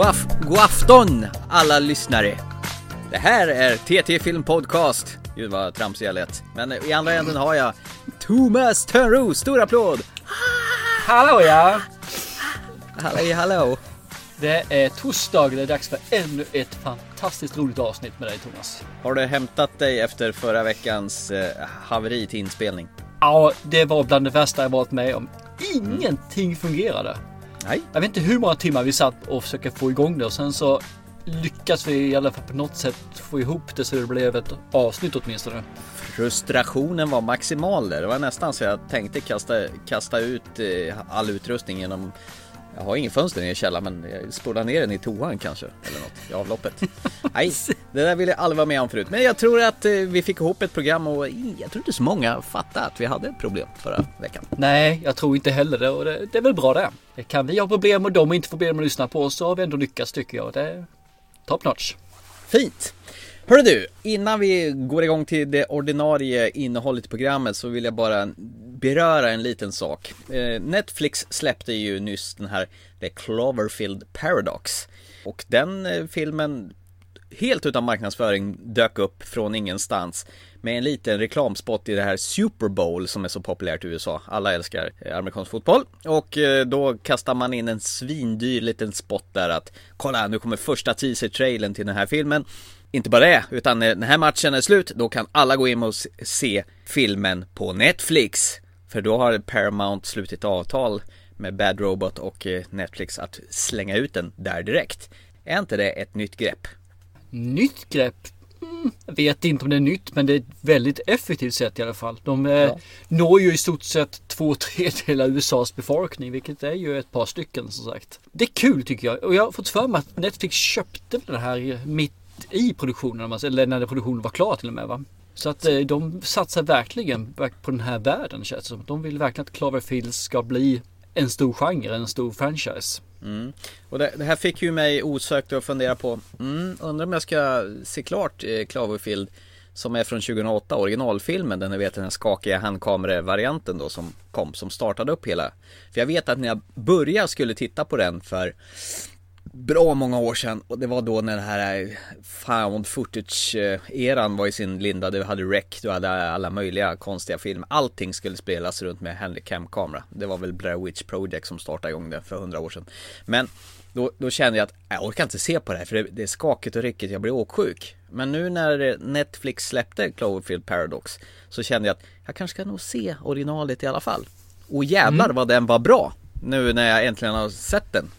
God, af god afton alla lyssnare! Det här är TT Film Podcast. Gud vad tramsig jag lät. Men i andra änden har jag Thomas Törnros, stor applåd! Hallå ja! Hallå, hallå! Det är torsdag, det är dags för ännu ett fantastiskt roligt avsnitt med dig Thomas. Har du hämtat dig efter förra veckans eh, haveri till inspelning? Ja, det var bland det värsta jag varit med om. Ingenting fungerade. Nej. Jag vet inte hur många timmar vi satt och försökte få igång det och sen så lyckas vi i alla fall på något sätt få ihop det så det blev ett avsnitt åtminstone. Frustrationen var maximal där. Det var nästan så jag tänkte kasta, kasta ut eh, all utrustning genom jag har ingen fönster i källaren men jag spolar ner den i toan kanske eller något i avloppet. Nej, det där ville jag aldrig vara med om förut. Men jag tror att eh, vi fick ihop ett program och jag tror inte så många fattade att vi hade ett problem förra veckan. Nej, jag tror inte heller det och det, det är väl bra det. Kan vi ha problem och de inte får problem att lyssna på oss så har vi ändå lyckats tycker jag. Det är top notch. Fint! Hörru du, innan vi går igång till det ordinarie innehållet i programmet så vill jag bara beröra en liten sak. Eh, Netflix släppte ju nyss den här The Cloverfield Paradox. Och den eh, filmen, helt utan marknadsföring, dök upp från ingenstans med en liten reklamspot i det här Super Bowl som är så populärt i USA. Alla älskar eh, amerikansk fotboll. Och då kastar man in en svindyr liten spot där att kolla nu kommer första teaser-trailern till den här filmen. Inte bara det, utan när den här matchen är slut, då kan alla gå in och se filmen på Netflix. För då har Paramount slutit avtal med Bad Robot och eh, Netflix att slänga ut den där direkt. Är inte det ett nytt grepp? Nytt grepp? Mm, jag vet inte om det är nytt, men det är ett väldigt effektivt sätt i alla fall. De eh, ja. når ju i stort sett två tredjedelar av USAs befolkning, vilket är ju ett par stycken som sagt. Det är kul tycker jag och jag har fått för mig att Netflix köpte det här mitt i produktionen, eller när produktionen var klar till och med. Va? Så att eh, de satsar verkligen på den här världen känns det som. De vill verkligen att Cloverfield ska bli en stor genre, en stor franchise. Mm. Och det, det, här fick ju mig osökt att fundera på, mm, undrar om jag ska se klart eh, Cloverfield som är från 2008, originalfilmen, den, vet, den här skakiga handkameravarianten då som kom, som startade upp hela. För jag vet att när jag började skulle titta på den för bra många år sedan och det var då när den här found footage-eran var i sin linda. Du hade Rec, du hade alla möjliga konstiga filmer. Allting skulle spelas runt med Handycam-kamera. Det var väl Blair Witch Project som startade igång det för hundra år sedan. Men då, då kände jag att jag orkar inte se på det här för det, det är skakigt och ryckigt, jag blir åksjuk. Men nu när Netflix släppte Cloverfield Paradox så kände jag att jag kanske ska nog se originalet i alla fall. Och jävlar mm. vad den var bra! Nu när jag äntligen har sett den.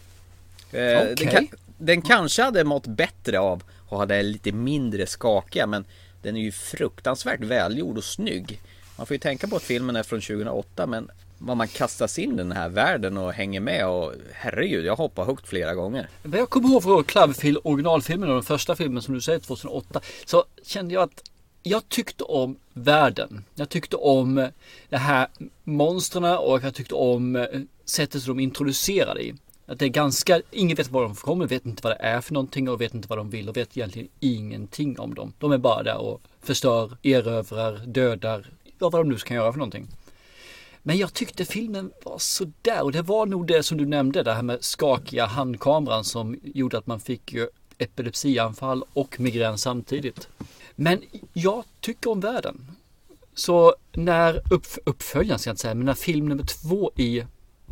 Eh, okay. den, den, kanske hade mått bättre av att ha det lite mindre skakiga men den är ju fruktansvärt välgjord och snygg. Man får ju tänka på att filmen är från 2008 men vad man kastas in i den här världen och hänger med och herregud, jag hoppar högt flera gånger. Vad jag kommer ihåg från Cloverfield originalfilmen och den första filmen som du säger 2008 så kände jag att jag tyckte om världen. Jag tyckte om de här monstren och jag tyckte om sättet som de introducerade i. Att det är ganska, ingen vet var de kommer, vet inte vad det är för någonting och vet inte vad de vill och vet egentligen ingenting om dem. De är bara där och förstör, erövrar, dödar, ja vad de nu ska göra för någonting. Men jag tyckte filmen var sådär och det var nog det som du nämnde, det här med skakiga handkameran som gjorde att man fick ju epilepsianfall och migrän samtidigt. Men jag tycker om världen. Så när uppf uppföljaren ska jag inte säga, men när film nummer två i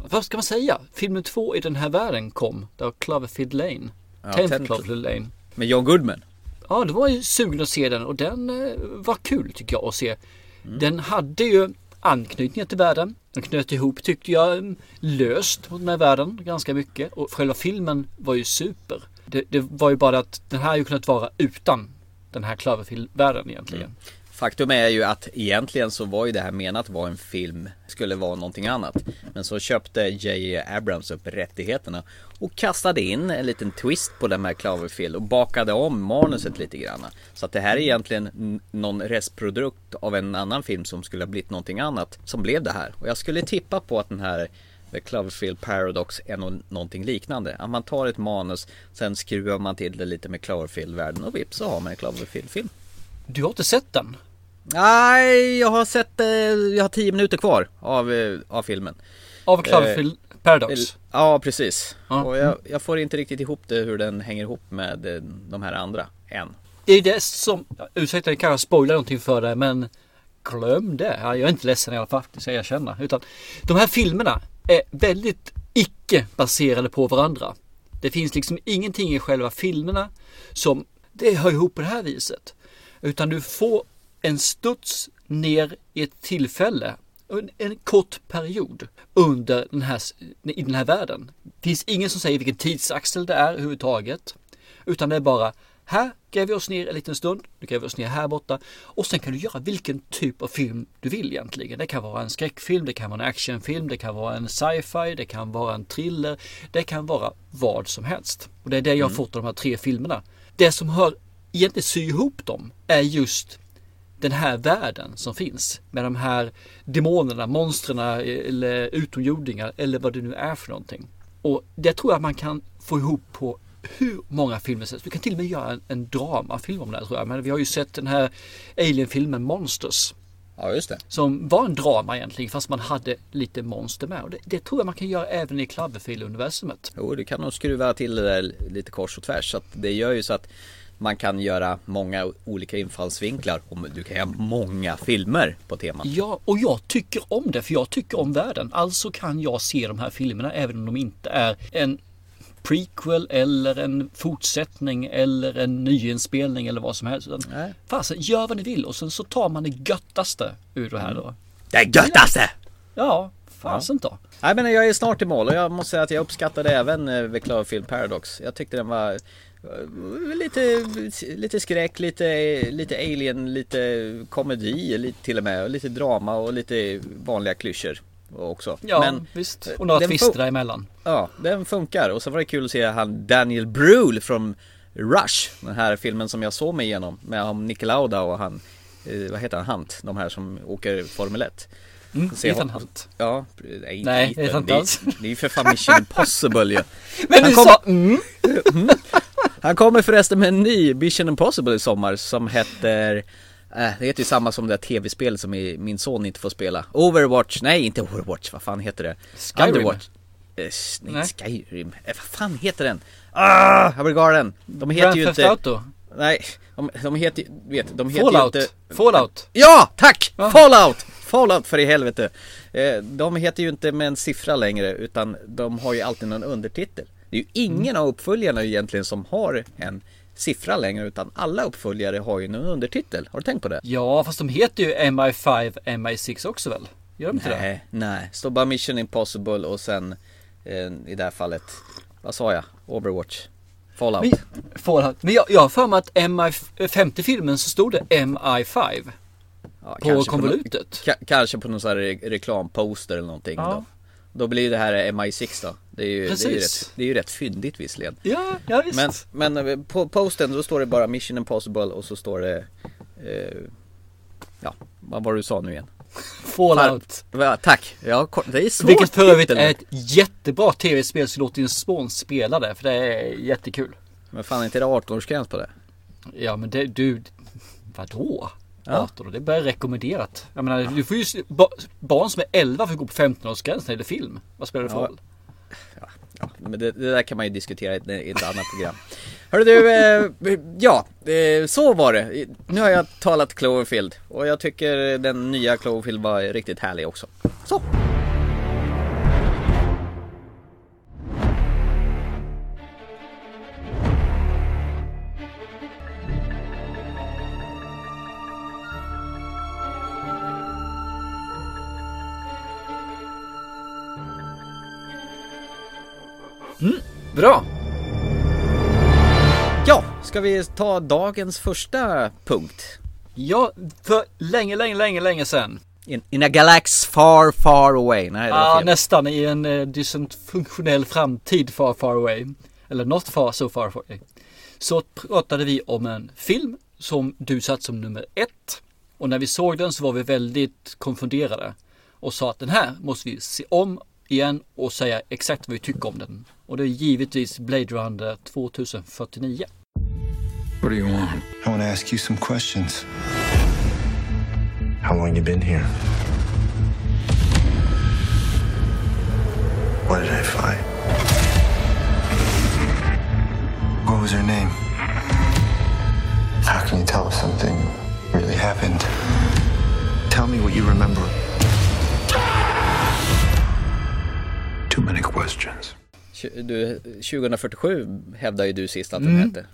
vad ska man säga? Filmen två i den här världen kom. Det var Cloverfield Lane. Ja, Tenth Cloverfield Lane. Med John Goodman. Ja, det var ju sugen att se den och den eh, var kul tycker jag att se. Mm. Den hade ju anknytningar till världen. Den knöt ihop tyckte jag löst mot den här världen ganska mycket och själva filmen var ju super. Det, det var ju bara att den här ju kunnat vara utan den här Cloverfield-världen egentligen. Mm. Faktum är ju att egentligen så var ju det här menat att vara en film, skulle vara någonting annat. Men så köpte J.J. Abrams upp rättigheterna och kastade in en liten twist på den här Cloverfield och bakade om manuset lite grann. Så att det här är egentligen någon restprodukt av en annan film som skulle ha blivit någonting annat som blev det här. Och jag skulle tippa på att den här The Cloverfield Paradox är nog någonting liknande. Att man tar ett manus, sen skruvar man till det lite med Cloverfield-världen och vips så har man en Cloverfield-film. Du har inte sett den? Nej, jag har sett, eh, jag har tio minuter kvar av, eh, av filmen. Av Cloverfield eh, Paradox? Ja, precis. Ja. Och jag, jag får inte riktigt ihop det hur den hänger ihop med eh, de här andra än. Det är det som, ursäkta jag kanske spoilar någonting för dig men glöm det. Ja, Jag är inte ledsen i alla fall, det ska jag erkänna. Utan de här filmerna är väldigt icke baserade på varandra. Det finns liksom ingenting i själva filmerna som det hör ihop på det här viset. Utan du får en studs ner i ett tillfälle, en, en kort period under den här, i den här världen. Det finns ingen som säger vilken tidsaxel det är överhuvudtaget. Utan det är bara här gräver vi oss ner en liten stund, nu gräver vi oss ner här borta och sen kan du göra vilken typ av film du vill egentligen. Det kan vara en skräckfilm, det kan vara en actionfilm, det kan vara en sci-fi, det kan vara en thriller, det kan vara vad som helst. Och det är det jag har fått av de här tre filmerna. Det som hör egentligen sy ihop dem är just den här världen som finns med de här demonerna, monstren eller utomjordingar eller vad det nu är för någonting. Och det tror jag man kan få ihop på hur många filmer som helst. Du kan till och med göra en, en dramafilm om det här tror jag. Men vi har ju sett den här Alien-filmen Monsters. Ja, just det. Som var en drama egentligen fast man hade lite monster med. Och det, det tror jag man kan göra även i Cloverfield-universumet. Jo, du kan nog skruva till det där lite kors och tvärs. Så att det gör ju så att man kan göra många olika infallsvinklar. Och du kan göra många filmer på temat. Ja, och jag tycker om det för jag tycker om världen. Alltså kan jag se de här filmerna även om de inte är en prequel eller en fortsättning eller en nyinspelning eller vad som helst. Nej. Fasen, gör vad ni vill och sen så tar man det göttaste ur det här då. Det göttaste! Ja, fasen då. Nej men jag är snart i mål och jag måste säga att jag uppskattade även The Cloverfield Paradox. Jag tyckte den var lite, lite skräck, lite, lite alien, lite komedi lite till och med. och Lite drama och lite vanliga klyschor också. Ja, men visst. Och några twister däremellan. ja, den funkar. Och så var det kul att se han Daniel Brühl från Rush. Den här filmen som jag såg mig igenom med han Nick Lauda och han, eh, vad heter han, Hunt? De här som åker Formel 1. Mm, Se Ethan Hunt. Ja, nej, Nej, är Ethan. inte alls. det är ju för fan Mission Impossible ju. Men Han du kom- sa mm. Han kommer förresten med en ny Mission Impossible i sommar som heter äh, Det heter ju samma som det där tv-spelet som min son inte får spela Overwatch, nej inte Overwatch, vad fan heter det? Skyrim. Underwatch s- Nej, Nej. Skyrim, eh, vad fan heter den? Ah, jag blir galen! De heter Grand ju inte Auto. Nej, de, de heter ju, vet, de heter Fallout. ju inte Fallout. Ja, tack! Ja. Fallout! Fallout för i helvete! De heter ju inte med en siffra längre utan de har ju alltid någon undertitel. Det är ju ingen av uppföljarna egentligen som har en siffra längre utan alla uppföljare har ju någon undertitel. Har du tänkt på det? Ja, fast de heter ju MI5, MI6 också väl? Gör de inte det? Nej, nej. Står bara Mission Impossible och sen eh, i det här fallet, vad sa jag? Overwatch. Fallout. Men, Fallout. Men jag, jag har för mig att MI, 50 filmen så stod det MI5 Ja, på konvolutet. Ka- kanske på någon sån här re- reklamposter eller någonting Ja. då. Då blir det här MI6 då. Det är ju, det är ju, rätt, det är ju rätt fyndigt visserligen. Ja, ja visst. Men, men eh, på posten då står det bara Mission Impossible och så står det eh, Ja, vad var det du sa nu igen? Fallout. Ja, tack! Ja, det är svårt Vilket för övrigt är ett jättebra tv-spel så låt din son spela det för det är jättekul. Men fan inte det 18-årsgräns på det? Ja men det, du, vadå? Ja. 18 år, det är bara rekommenderat. Jag menar, du får ju, barn som är 11 får gå på 15-årsgränsen när det gäller film. Vad spelar det för Ja. roll? Ja, men det, det där kan man ju diskutera i ett, i ett annat program. Hörru du, eh, ja, eh, så var det. Nu har jag talat Cloverfield och jag tycker den nya Cloverfield var riktigt härlig också. Så! Bra! Ja, ska vi ta dagens första punkt? Ja, för länge, länge, länge, länge sedan. In, in a galax far, far away. Nej, det var fel. nästan i en eh, dysfunktionell framtid far, far away. Eller not far, so far away. Så pratade vi om en film som du satt som nummer ett. Och när vi såg den så var vi väldigt konfunderade. Och sa att den här måste vi se om igen och säga exakt vad vi tycker om den. Och det är givetvis Blade Runner 2049. What do you want? I want to ask you some questions. How long you been here? What did I find? What was her name? How can you tell if something really happened? Tell me what you remember. Too many questions. Du, 2047 hävdar ju du sist att den hette.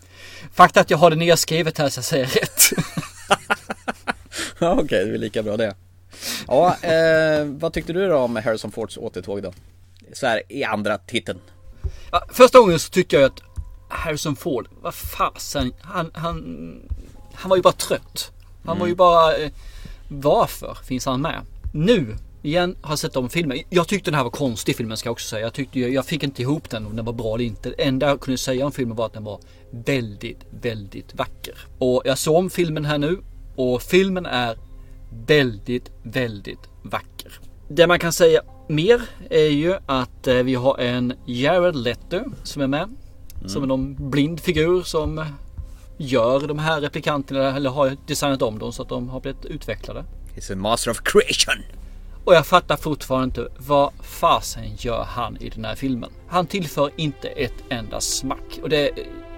Fakta att jag har det nedskrivet här så jag säger rätt. Ja okej, det är lika bra det. Ja, eh, vad tyckte du då om Harrison Fords återtåg då? Så här i andra titeln. Ja, första gången så tyckte jag att Harrison Ford, vad fasen, han, han, han var ju bara trött. Han var ju bara, eh, varför finns han med? Nu, igen, har sett om filmen. Jag tyckte den här var konstig filmen ska jag också säga. Jag tyckte, jag, jag fick inte ihop den om den var bra eller inte. Det enda jag kunde säga om filmen var att den var väldigt, väldigt vacker. Och jag såg om filmen här nu och filmen är väldigt, väldigt vacker. Det man kan säga mer är ju att eh, vi har en Jared Leto som är med. Som är någon blind figur som gör de här replikanterna eller har designat om dem så att de har blivit utvecklade. He's a master of creation. Och jag fattar fortfarande inte vad fasen gör han i den här filmen. Han tillför inte ett enda smack och det,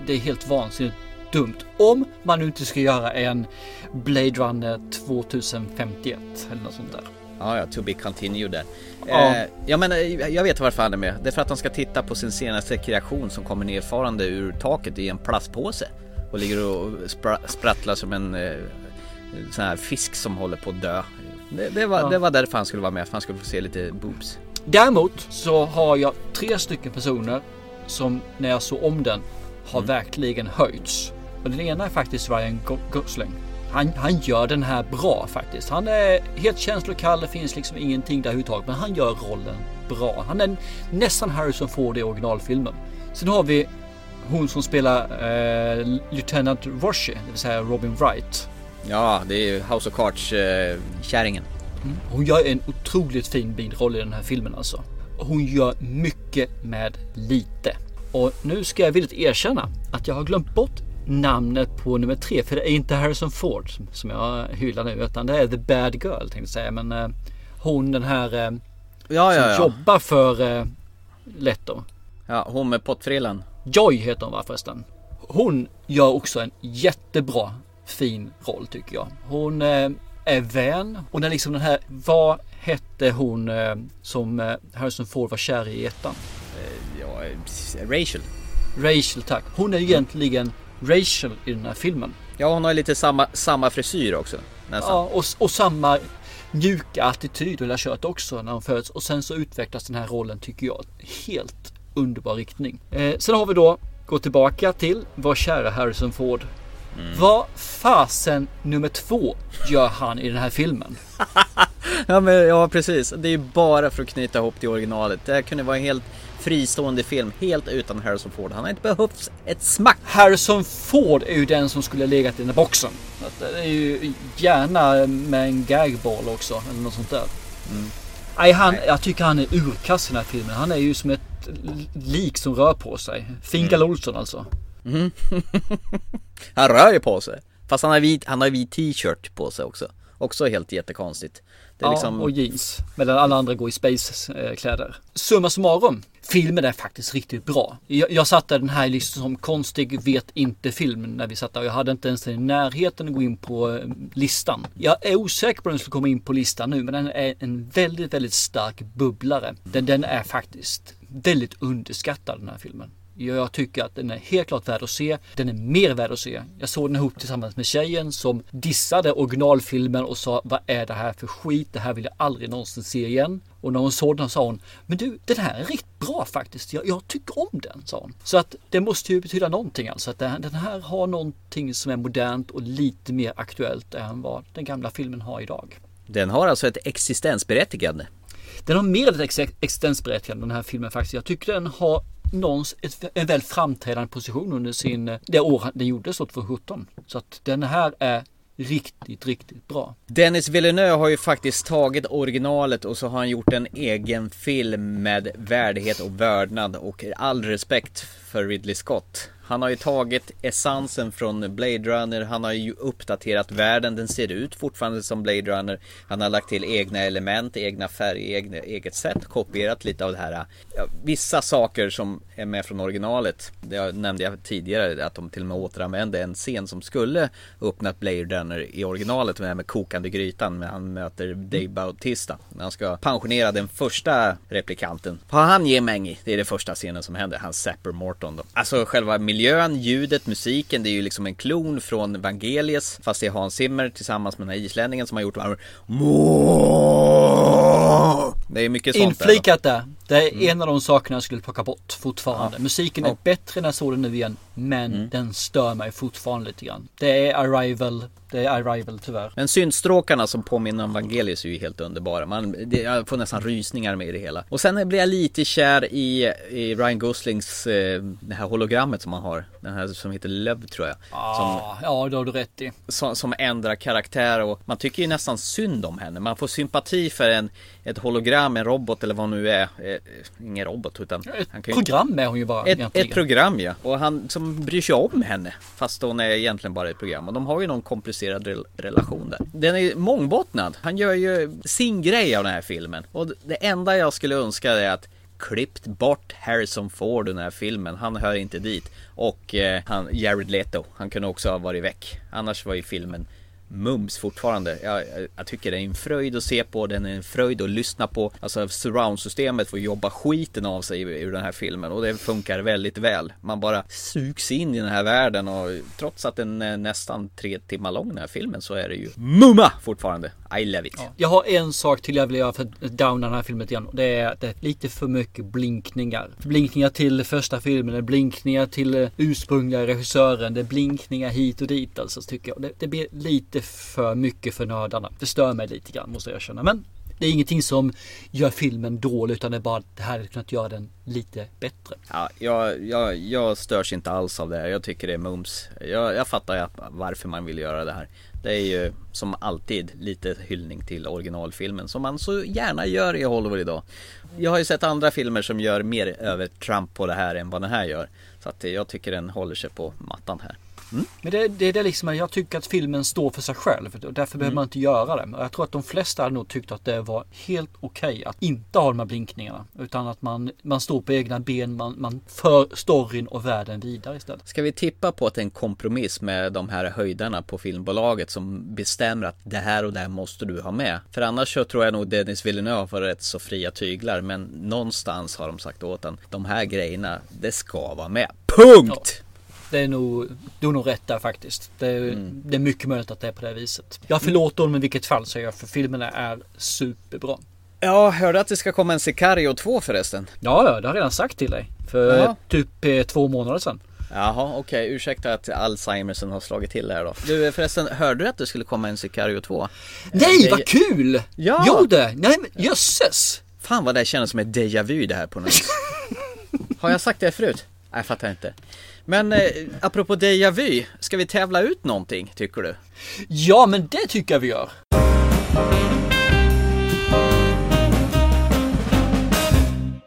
det är helt vansinnigt dumt. Om man nu inte ska göra en Blade Runner 2051 eller något sånt där. Ja, ja, to be continued där. Ja. Eh, ja, men eh, jag vet varför han är med. Det är för att han ska titta på sin senaste kreation som kommer nerfarande ur taket i en plastpåse. Och ligger och spra- sprattlar som en eh, sån här fisk som håller på att dö. Det, det, var, Ja. det var därför han skulle vara med, för han skulle få se lite boobs. Däremot så har jag tre stycken personer som när jag såg om den har verkligen höjts. Och den ena är faktiskt Ryan Go- Gosling. Han, han gör den här bra faktiskt. Han är helt känslokall, det finns liksom ingenting där överhuvudtaget. Men han gör rollen bra. Han är nästan Harrison Ford i originalfilmen. Sen har vi hon som spelar eh, Lieutenant Roshi, det vill säga Robin Wright. Ja, det är ju House of Cards eh, kärringen. Hon gör en otroligt fin biroll i den här filmen alltså. Hon gör mycket med lite. Och nu ska jag villigt erkänna att jag har glömt bort namnet på nummer tre. För det är inte Harrison Ford som- som jag hyllar nu utan det är The Bad Girl tänkte jag säga. Men eh, hon den här eh, Ja, som ja, ja. jobbar för eh, Leto. ja hon med pottfrillan. Joy heter hon va förresten. Hon gör också en jättebra fin roll tycker jag. Hon eh, är vän. Hon är liksom den här, vad hette hon eh, som eh, Harrison Ford var kär i i ettan? Ja, Rachel. Rachel tack. Hon är egentligen Rachel i den här filmen. Ja, hon har lite samma, samma frisyr också. Nästan. Ja, och, och samma mjuka attityd och kött också när hon föds. Och sen så utvecklas den här rollen tycker jag helt underbar riktning. Eh, sen har vi då gå tillbaka till vår kära Harrison Ford. Vad fasen nummer två gör han i den här filmen? Ja, men, ja precis. Det är ju bara för att knyta ihop till originalet. Det här kunde vara en helt fristående film, helt utan Harrison Ford. Han har inte behövt ett smack. Harrison Ford är ju den som skulle ha legat i den här boxen. Att Det är ju gärna med en gagball också eller något sånt där. Nej, han, jag tycker han är urkass i den här filmen. Han är ju som ett lik som rör på sig. Fingal Olsson alltså. Han rör ju på sig. Fast han har vit, han har vit t-shirt på sig också. Också helt jättekonstigt. Ja, liksom... och jeans. Medan alla andra går i space-kläder. Summa summarum. Filmen är faktiskt riktigt bra. Jag, jag satte den här liksom som konstig vet inte film när vi satt där. Jag hade inte ens den i närheten att gå in på eh, listan. Jag är osäker på om den skulle komma in på listan nu men den är en väldigt, väldigt stark bubblare. Den, den är faktiskt väldigt underskattad den här filmen. Jag tycker att den är helt klart värd att se. Den är mer värd att se. Jag såg den ihop tillsammans med tjejen som dissade originalfilmen och sa vad är det här för skit? Det här vill jag aldrig någonsin se igen. Och när hon såg den sa hon Men du, den här är riktigt bra faktiskt. Jag, jag tycker om den, sa hon. Så att det måste ju betyda någonting alltså. Att den den här har någonting som är modernt och lite mer aktuellt än vad den gamla filmen har idag. Den har alltså ett existensberättigande. Den har mer ett ex- existensberättigande den här filmen faktiskt. Jag tycker den har någons, en väl framträdande position under sin, eh, det år den gjordes, 2017. Så att den här är riktigt, riktigt bra. Dennis Villeneuve har ju faktiskt tagit originalet och så har han gjort en egen film med värdighet och vördnad och all respekt för Ridley Scott han har ju tagit essensen från Blade Runner, han har ju uppdaterat världen, den ser ut fortfarande som Blade Runner. Han har lagt till egna element, egna färger, egna, eget sätt, kopierat lite av det här. Ja, vissa saker som är med från originalet, det nämnde jag tidigare, att de till och med återanvände en scen som skulle öppnat Blade Runner i originalet, med det här med kokande grytan, när han möter Dave Bautista. När han ska pensionera den första replikanten. Har han ger Mengi, det är det första scenen som händer, han Sapper Morton då. Alltså själva miljön, ljudet, musiken, det är ju liksom en klon från Vangelius. Fast det är Hans Zimmer tillsammans med den här islänningen som har gjort det är mycket sånt Inflikat där. Det är mm. en av de sakerna jag skulle plocka bort fortfarande. Ja. Musiken är ja. bättre när jag såg den nu igen. Men mm. den stör mig fortfarande lite grann. Det är Arrival. Det är Arrival tyvärr. Men syntstråkarna som påminner om Vangelius är ju helt underbara. Man, det, jag får nästan rysningar med det hela. Och sen blir jag lite kär i, i Ryan Goslings, eh, det här hologrammet som han har. Den här som heter Love tror jag. Ah, som, ja, det har du rätt i. Som, som ändrar karaktär och man tycker ju nästan synd om henne. Man får sympati för en, ett hologram, en robot eller vad nu är. Eh, ingen robot utan Ett kan ju, program är hon ju bara ett, ett program ja Och han som bryr sig om henne Fast hon är egentligen bara ett program Och de har ju någon komplicerad rel relation där Den är mångbottnad Han gör ju sin grej av den här filmen Och det enda jag skulle önska är att klippt bort Harrison Ford i den här filmen. Han hör inte dit. Och eh, han, Jared Leto, han kunde också ha varit väck. Annars var ju filmen mums fortfarande. Jag, jag, tycker det är en fröjd att se på, den är en fröjd att lyssna på. Alltså surroundsystemet får jobba skiten av sig ur den här filmen och det funkar väldigt väl. Man bara sugs in i den här världen och trots att den är nästan tre timmar lång den här filmen så är det ju mumma fortfarande. I love it. Ja. Jag har en sak till jag vill göra för att downa den här filmen igen. Det är, det är lite för mycket blinkningar. Blinkningar till första filmen, det är blinkningar till ursprungliga regissören, det är blinkningar hit och dit alltså tycker jag. Det, det blir lite för mycket för nördarna. Det stör mig lite grann måste jag erkänna. Men det är ingenting som gör filmen dålig utan det är bara att det här hade kunnat göra den lite bättre. Ja, jag, jag, jag störs inte alls av det här. Jag tycker det är mums. Jag, jag fattar varför man vill göra det här. Det är ju som alltid lite hyllning till originalfilmen som man så gärna gör i Hollywood idag. Jag har ju sett andra filmer som gör mer övertramp på det här än vad den här gör. Så att jag tycker den håller sig på mattan här. Mm. Men det, det är det liksom, jag tycker att filmen står för sig själv och därför mm. behöver man inte göra det. Jag tror att de flesta hade nog tyckt att det var helt okej okay att inte ha de här blinkningarna. Utan att man, man står på egna ben, man, man för storyn och världen vidare istället. Ska vi tippa på att det är en kompromiss med de här höjdarna på filmbolaget som bestämmer att det här och det här måste du ha med. För annars så tror jag nog Dennis Villeneuve har rätt så fria tyglar. Men någonstans har de sagt åt honom, de här grejerna, det ska vara med. Punkt! Ja. Det är nog, du har nog rätt där faktiskt. Det är, mm. det är mycket möjligt att det är på det viset. Jag förlåter honom i vilket fall säger jag, för filmerna är superbra. Ja, hörde att det ska komma en Sicario 2 förresten? Ja, ja, det har jag redan sagt till dig. För Jaha. typ eh, två månader sedan. Jaha, okej. Okay. Ursäkta att Alzheimersen har slagit till här då. Du förresten, hörde du att det skulle komma en Sicario 2? Nej, det... vad kul! Ja! Jo det! Nej men jösses! Fan vad det känns som ett déjà vu det här på något. Har jag sagt det förut? Nej, jag fattar inte. Men eh, apropå déjà vu, ska vi tävla ut någonting tycker du? Ja, men det tycker jag vi gör.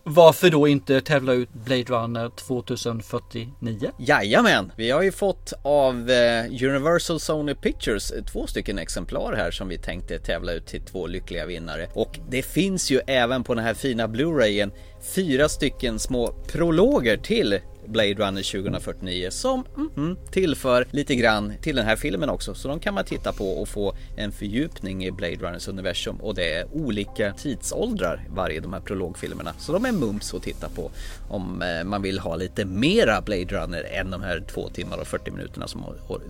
Varför då inte tävla ut Blade Runner 2049? Jajamän! Vi har ju fått av eh, Universal Sony Pictures eh, två stycken exemplar här som vi tänkte tävla ut till två lyckliga vinnare. Och det finns ju även på den här fina Blu-rayen fyra stycken små prologer till Blade Runner 2049 som mm, tillför lite grann till den här filmen också. Så de kan man titta på och få en fördjupning i Blade Runners universum och det är olika tidsåldrar varje de här prologfilmerna. Så de är mums att titta på om eh, man vill ha lite mera Blade Runner än de här två timmar och 40 minuterna som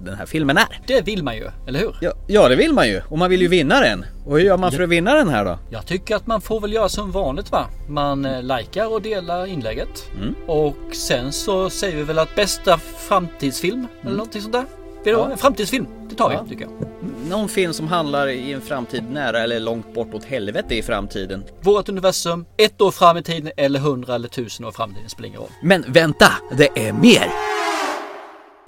den här filmen är. Det vill man ju, eller hur? Ja, ja det vill man ju och man vill ju vinna den. Och hur gör man för att vinna den här då? Jag tycker att man får väl göra som vanligt va. Man eh, likar och delar inlägget mm. och sen så säger vi väl att bästa framtidsfilm mm. eller någonting sånt där. Ja. En framtidsfilm, det tar vi ja. tycker jag. Någon film som handlar i en framtid nära eller långt bort åt helvete i framtiden. Vårt universum, ett år fram i tiden eller hundra eller tusen år fram i tiden spelar ingen roll. Men vänta, det är mer!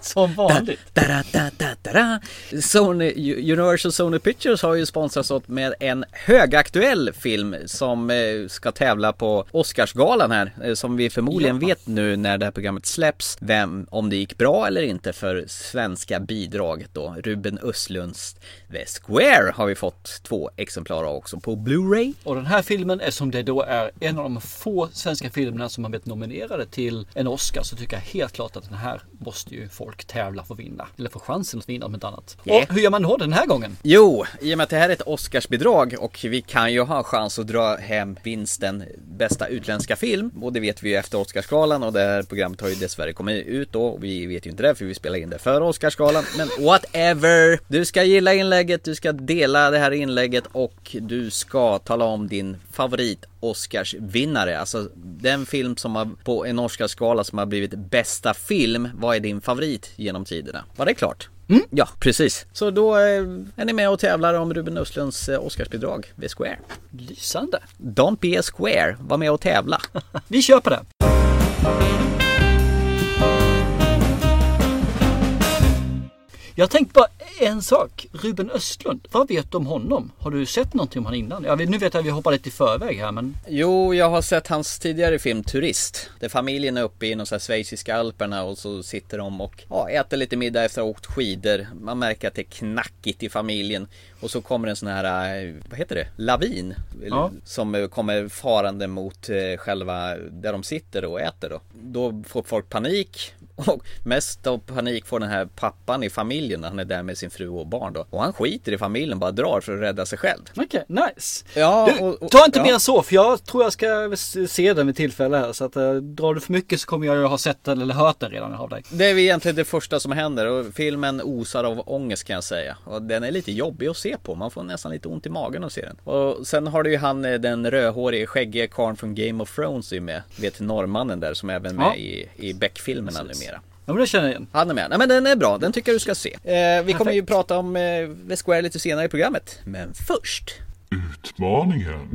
Som vanligt. Da, da, da. Sony, Universal Sony Pictures har ju sponsrat oss med en högaktuell film som eh, ska tävla på Oscarsgalan här. eh, Som vi förmodligen Ja. vet nu när det här programmet släpps. Vem, om det gick bra eller inte för svenska bidraget då. Ruben Östlunds The Square har vi fått två exemplar av också på Blu-ray. Och den här filmen, eftersom det då är en av de få svenska filmerna som har blivit nominerade till en Oscar så tycker jag helt klart att den här måste ju folk tävla för att vinna. Eller få chansen att vinna om inte annat. Yeah. Och hur gör man då den här gången? Jo, i och med att det här är ett Oscarsbidrag och vi kan ju ha chans att dra hem vinsten bästa utländska film och det vet vi ju efter Oscarsgalan och det här programmet har ju dessvärre kommit ut då vi vet ju inte det för vi spelar in det före Oscarsgalan men whatever! Du ska gilla inlägget, du ska dela det här inlägget och du ska tala om din favorit Oscarsvinnare, alltså den film som har på en Oscarsgala som har blivit bästa film, vad är din favorit genom tiderna? Var det klart? Ja, precis. Så då eh, är ni med och tävlar om Ruben Östlunds eh, Oscarsbidrag vid Square. Lysande. Don't be a square, var med och tävla. Vi kör på det. Jag tänkte bara en sak. Ruben Östlund. Vad vet du om honom? Har du sett någonting om honom innan? Ja, nu vet jag att vi hoppar lite i förväg här men Jo, jag har sett hans tidigare film Turist. Där familjen är uppe i de schweiziska alperna och så sitter de och ja, äter lite middag efter att ha åkt skidor. Man märker att det är knackigt i familjen. Och så kommer en sån här, eh, vad heter det? Lavin. Ja. Som eh, kommer farande mot eh, själva där de sitter och äter då. Då får folk panik. Och mest av panik får den här pappan i familjen när han är där med sin fru och barn då. Och han skiter i familjen, bara drar för att rädda sig själv. okej, nice. Ja, Du, och- och- ta inte ja. mer än så för jag tror jag ska se den vid tillfälle här. Så att äh, drar du för mycket så kommer jag ju ha sett den eller hört den redan av dig. Det är egentligen det första som händer och filmen osar av ångest kan jag säga. Och den är lite jobbig att se på, man får nästan lite ont i magen att se den. Och sen har du ju han eh, den rödhårige skäggige karln från Game of Thrones är med. Vet norrmannen där som är även med Ja. i, i Beck-filmerna numera. Ja men det känner jag igen. Han är med. Nej men den är bra, den tycker jag du ska se. Eh, vi kommer ju prata om eh, The Square lite senare i programmet. Men först Utmaningen.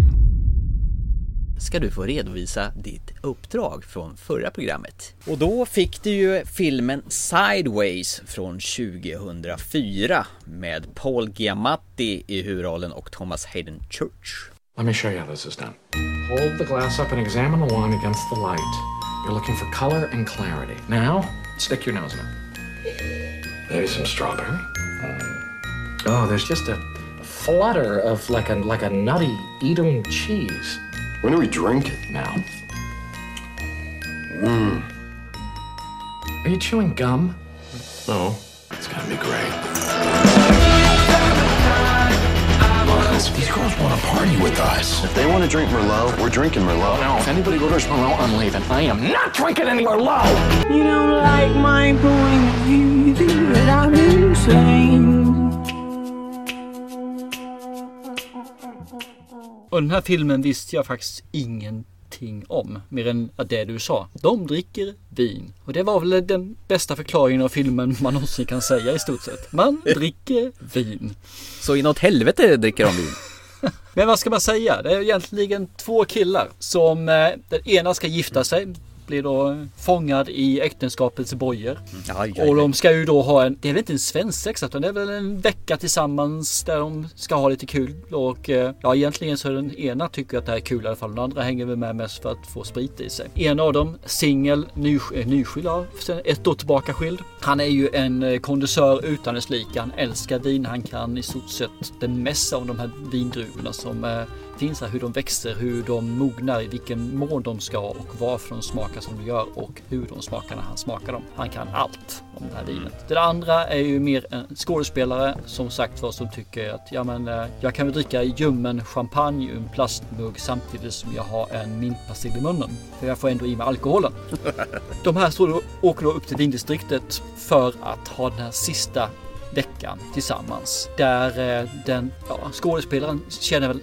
ska du få redovisa ditt uppdrag från förra programmet. Och då fick du ju filmen Sideways från 2004 med Paul Giamatti i huvudrollen och Thomas Hayden Church. Let me show you how this is done. Hold the glass up and examine the wine against the light. You're looking for color and clarity. Now, stick your nose in it. Maybe some strawberry. Oh, there's just a flutter of like a like a nutty Edam cheese. When do we drink it? Now. Mmm. Are you chewing gum? No. It's gonna be great. These girls want to party with us. If they want to drink Merlot, we're drinking Merlot. No, if anybody orders Merlot, I'm leaving. I am not drinking any Merlot. You don't like my point of view, but I'm insane. Och den här filmen visste jag faktiskt ingenting om. Mer än det du sa. De dricker vin. Och det var väl den bästa förklaringen av filmen man någonsin kan säga i stort sett. Man dricker vin. Så inåt helvete dricker de vin. Men vad ska man säga? Det är egentligen två killar som eh, den ena ska gifta sig. Blir då fångad i äktenskapets bojor. Aj, Och de ska ju då ha en, det är väl inte en svensexa utan det är väl en vecka tillsammans där de ska ha lite kul. Och eh, ja egentligen så är den ena tycker att det här är kul i alla fall. Den andra hänger väl med mest för att få sprit i sig. En av dem, singel, ny, eh, nyskild, ett år tillbaka skild. Han är ju en eh, kondensör utan dess like. Han älskar vin. Han kan i stort sett det mesta om de här vindruvorna som finns här. Hur de växer, hur de mognar, i vilken mån de ska och varför de smakar som de gör och hur de smakar när han smakar dem. Han kan allt om det här vinet. Det andra är ju mer en skådespelare som sagt var som tycker att ja men eh, jag kan väl dricka ljummen champagne ur en plastmugg samtidigt som jag har en mintpastill i munnen. För jag får ändå i mig alkoholen. De här står åker då upp till vindistriktet för att ha den här sista veckan tillsammans. Där eh, den ja, skådespelaren känner väl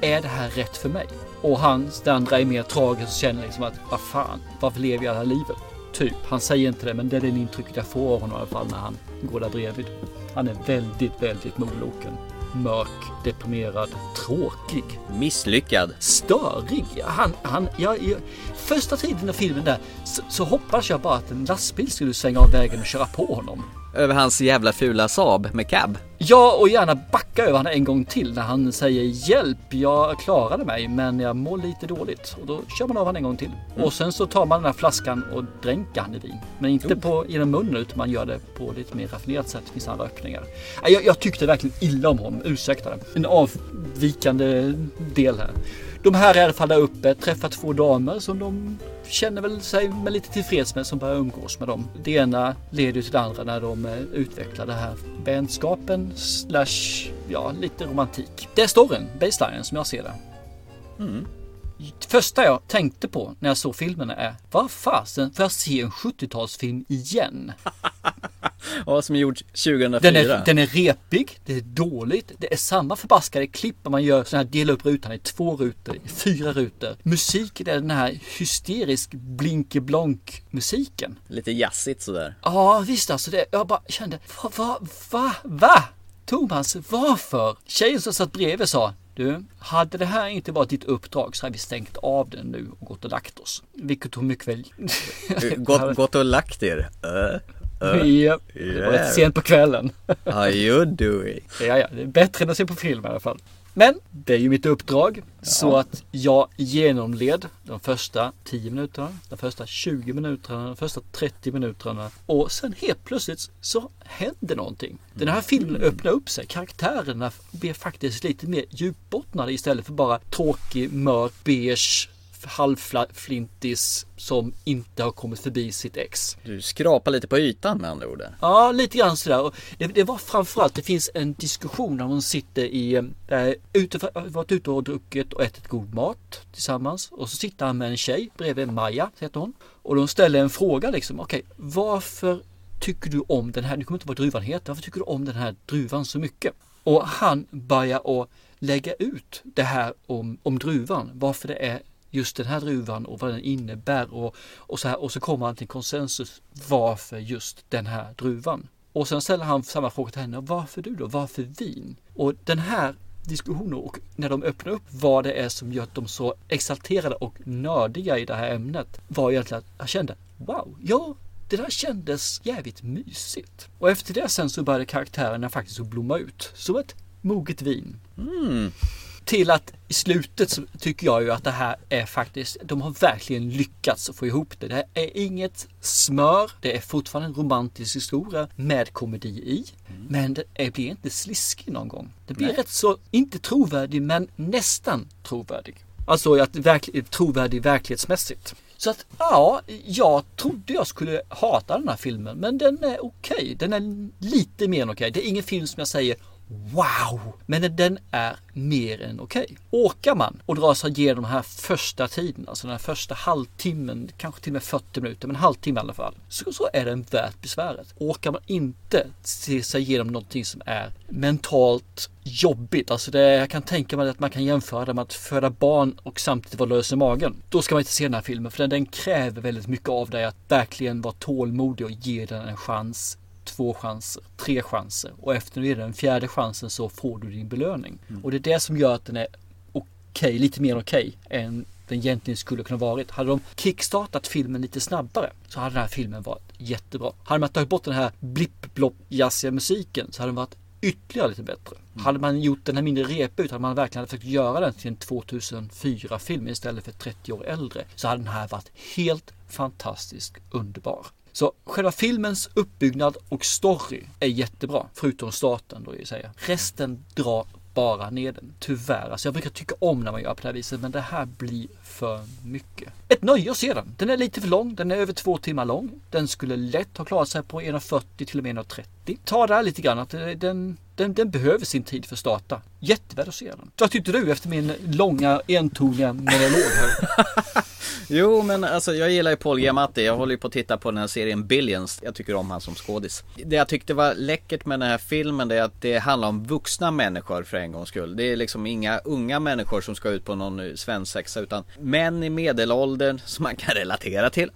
är det här rätt för mig? Och han, den andra är mer tragisk och känner liksom att vad fan, varför lever jag det här livet? Typ, han säger inte det men det är det intrycket jag får av honom i alla fall när han går där bredvid. Han är väldigt, väldigt moloken. mörk, deprimerad, tråkig, Misslyckad. störig. Han, han, jag, jag, första tiden i filmen där så, så hoppades jag bara att en lastbil skulle svänga av vägen och köra på honom. Över hans jävla fula Saab med cab. Ja, och gärna backa över honom en gång till när han säger hjälp, jag klarade mig men jag mår lite dåligt. Och då kör man av honom en gång till. Och sen så tar man den här flaskan och dränker han i vin. Men inte på, genom munnen utan man gör det på lite mer raffinerat sätt. Det finns andra öppningar. Jag, jag tyckte verkligen illa om honom, ursäkta det. En avvikande del här. De här är i alla fall där uppe, träffar två damer som de känner väl sig med lite tillfreds med som börjar umgås med dem. Det ena leder ju till det andra när de eh, utvecklar det här vänskapen slash ja, lite romantik. Det är storyn, baselinen som jag ser det. Det första jag tänkte på när jag såg filmen är vad fasen får jag se en 70-talsfilm igen? Ja, som är gjord 2004. Den är, den är repig, det är dåligt, det är samma förbaskade klipp när man gör sån här dela upp rutan i två rutor, i fyra rutor. Musiken är den här hysterisk blinkeblonk musiken. Lite jazzigt sådär. Ja visst alltså, det, jag bara kände, va, va, va, va? Thomas, varför? Tjejen som satt bredvid sa, du, hade det här inte varit ditt uppdrag så hade vi stängt av den nu och gått och lagt oss. Vilket hon mycket väl... Gått, gått och lagt er. Uh, Ja, det var rätt sent på kvällen. how you doing? Ja, ja, det är bättre än att se på film i alla fall. Men det är ju mitt uppdrag. Så att jag genomled de första 10 minuterna, de första 20 minuterna, de första 30 minuterna. Och sen helt plötsligt så hände någonting. Den här filmen öppnar upp sig. Karaktärerna blir faktiskt lite mer djupbottnade istället för bara tråkig, mörk, beige halvflintis som inte har kommit förbi sitt ex. Du skrapar lite på ytan med andra ord. Ja, lite grann sådär. Och det, det var framförallt, det finns en diskussion när hon sitter i, äh, ute, varit ute och druckit och ätit god mat tillsammans. Och så sitter han med en tjej bredvid Maja, heter hon. Och de ställer en fråga liksom, okej, varför tycker du om den här, nu kommer inte vad druvan heter, varför tycker du om den här druvan så mycket? Och han börjar att lägga ut det här om, om druvan, varför det är just den här druvan och vad den innebär och, och så här och så kommer han till konsensus varför just den här druvan. Och sen ställer han samma fråga till henne, varför du då? Varför vin? Och den här diskussionen och när de öppnar upp vad det är som gör dem så exalterade och nördiga i det här ämnet var egentligen att jag kände, wow, ja, det där kändes jävligt mysigt. Och efter det sen så började karaktärerna faktiskt att blomma ut som ett moget vin. Mm. Till att i slutet så tycker jag ju att det här är faktiskt, de har verkligen lyckats få ihop det. Det är inget smör, det är fortfarande en romantisk historia med komedi i. Men det är, blir inte sliskig någon gång. Det blir rätt så, inte trovärdig men nästan trovärdig. Alltså att verklig, trovärdig verklighetsmässigt. Så att ja, jag trodde jag skulle hata den här filmen men den är okej. Den är lite mer än okej. Det är ingen film som jag säger Wow! Men den är mer än okej. Åker man och drar sig igenom den här första tiden, alltså den här första halvtimmen, kanske till och med 40 minuter, men halvtimme i alla fall, så, så är den värt besväret. Åker man inte se sig igenom någonting som är mentalt jobbigt, alltså det, jag kan tänka mig att man kan jämföra det med att föda barn och samtidigt vara lös i magen. Då ska man inte se den här filmen, för den, den kräver väldigt mycket av dig att verkligen vara tålmodig och ge den en chans två chanser, tre chanser och efter den fjärde chansen så får du din belöning. Och det är det som gör att den är okej, lite mer okej än den egentligen skulle kunna varit. Hade de kickstartat filmen lite snabbare så hade den här filmen varit jättebra. Hade man tagit bort den här blipp-blopp jazziga musiken så hade den varit ytterligare lite bättre. Hade man gjort den här mindre repig ut, hade man verkligen försökt göra den till en 2004 film istället för 30 år äldre så hade den här varit helt fantastiskt underbar. Så själva filmens uppbyggnad och story är jättebra, förutom starten då jag säger. Resten drar bara ner den, tyvärr. Alltså jag brukar tycka om när man gör på det här viset, men det här blir för mycket. Ett nöje att se den. Den är lite för lång, den är över två timmar lång. Den skulle lätt ha klarat sig på 1.40 till och med 1.30. Ta det här lite grann, att eh, den, den, den behöver sin tid för att starta. Jättevärd att se den. Vad tyckte du efter min långa entoniga monolog här? Jo men alltså jag gillar ju Paul Giamatti, jag håller ju på att titta på den här serien Billions. Jag tycker om han som skådis. Det jag tyckte var läckert med den här filmen det är att det handlar om vuxna människor för en gångs skull. Det är liksom inga unga människor som ska ut på någon svensexa utan män i medelåldern som man kan relatera till,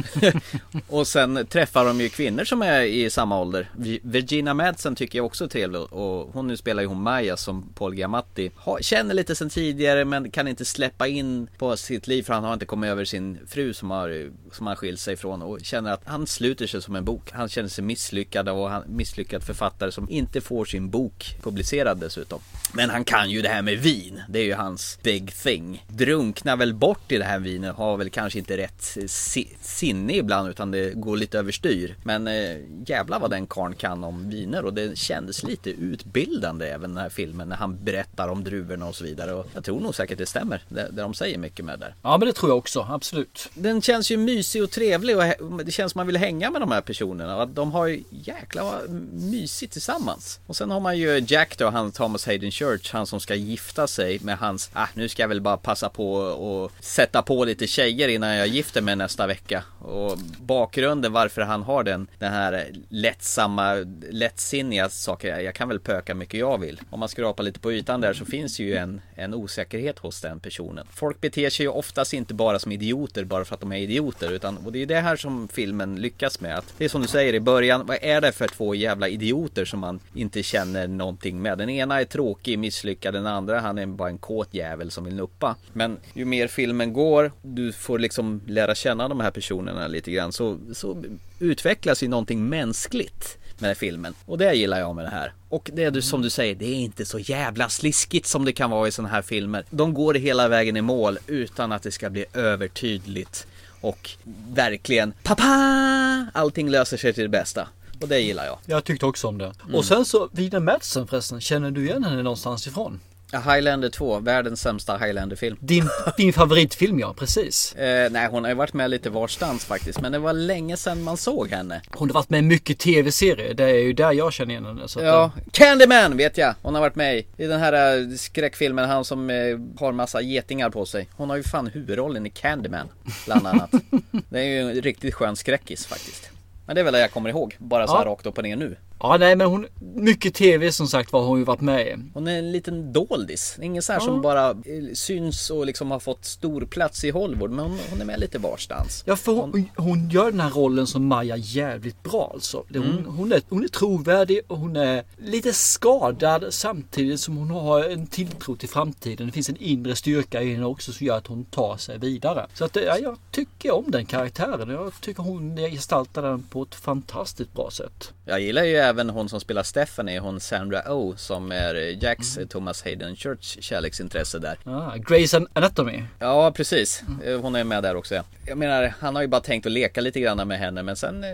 och sen träffar de ju kvinnor som är i samma ålder. Virginia Madsen tycker jag också är trevlig och hon nu spelar ju hon Maja som Paul Giamatti. har, känner lite sen tidigare men kan inte släppa in på sitt liv för han har inte kommit över sin fru som har, som han skilt sig ifrån och känner att han sluter sig som en bok. Han känner sig misslyckad och han misslyckad författare som inte får sin bok publicerad dessutom. Men han kan ju det här med vin. Det är ju hans big thing. Drunknar väl bort i det här vinet, har väl kanske inte rätt si- sinne ibland utan det går lite överstyr. Men eh, jävlar vad den karln kan om viner och det kändes lite utbildande även den här filmen när han berättar om druvorna och så vidare. Och jag tror nog säkert det stämmer, det, det de säger mycket med där. Ja men det tror jag också, absolut. Den känns ju mysig och trevlig och det känns som man vill hänga med de här personerna. De har ju jäkla mysigt tillsammans. Och sen har man ju Jack då, han Thomas Hayden Church, han som ska gifta sig med hans, ah nu ska jag väl bara passa på och sätta på lite tjejer innan jag gifter mig nästa vecka. Och bakgrunden varför han har den, den här lättsamma, lättsinniga saker, jag kan väl pöka mycket jag vill. Om man skrapar lite på ytan där så finns ju en, en osäkerhet hos den personen. Folk beter sig ju oftast inte bara som idioter bara för att de är idioter utan och det är ju det här som filmen lyckas med. Att det är som du säger i början, vad är det för två jävla idioter som man inte känner någonting med? Den ena är tråkig, misslyckad, den andra han är bara en kåt jävel som vill nuppa. Men ju mer filmen går, du får liksom lära känna de här personerna lite grann så, så utvecklas ju någonting mänskligt med den här filmen. Och det gillar jag med det här. Och det är du som du säger, det är inte så jävla sliskigt som det kan vara i sådana här filmer. De går hela vägen i mål utan att det ska bli övertydligt. Och verkligen, pappa! Allting löser sig till det bästa. Och det gillar jag. Jag tyckte också om det. Och sen så, Vida Madsen förresten, känner du igen henne någonstans ifrån? Highlander 2, världens sämsta Highlander-film. Din, din favoritfilm ja, precis. Eh, nej, hon har ju varit med lite varstans faktiskt. Men det var länge sedan man såg henne. Hon har varit med i mycket tv-serier. Det är ju där jag känner igen henne. Så att, Ja, Candyman vet jag. Hon har varit med i. I den här eh, skräckfilmen, han som eh, har massa getingar på sig. Hon har ju fan huvudrollen i Candyman, bland annat. det är ju en riktigt skön skräckis faktiskt. Men det är väl det jag kommer ihåg, bara så här Ja. rakt upp och ner nu. Ja, nej men hon, mycket tv som sagt var har hon ju varit med i. Hon är en liten doldis. Ingen så här Ja. som bara eh, syns och liksom har fått stor plats i Hollywood. Men hon, hon är med lite varstans. Ja, för hon, hon gör den här rollen som Maja jävligt bra alltså. Hon, Mm. hon, är, hon är trovärdig och hon är lite skadad samtidigt som hon har en tilltro till framtiden. Det finns en inre styrka i henne också som gör att hon tar sig vidare. Så att, det- ja, jag tycker om den karaktären. Jag tycker hon gestaltar den på ett fantastiskt bra sätt. Jag gillar ju även hon som spelar Stephanie, hon Sandra Oh som är Jacks eh, Thomas Hayden Church kärleksintresse där. Ah, Grey's Anatomy. Ja precis, Eh, hon är med där också ja. Jag menar, han har ju bara tänkt att leka lite grann med henne men sen eh,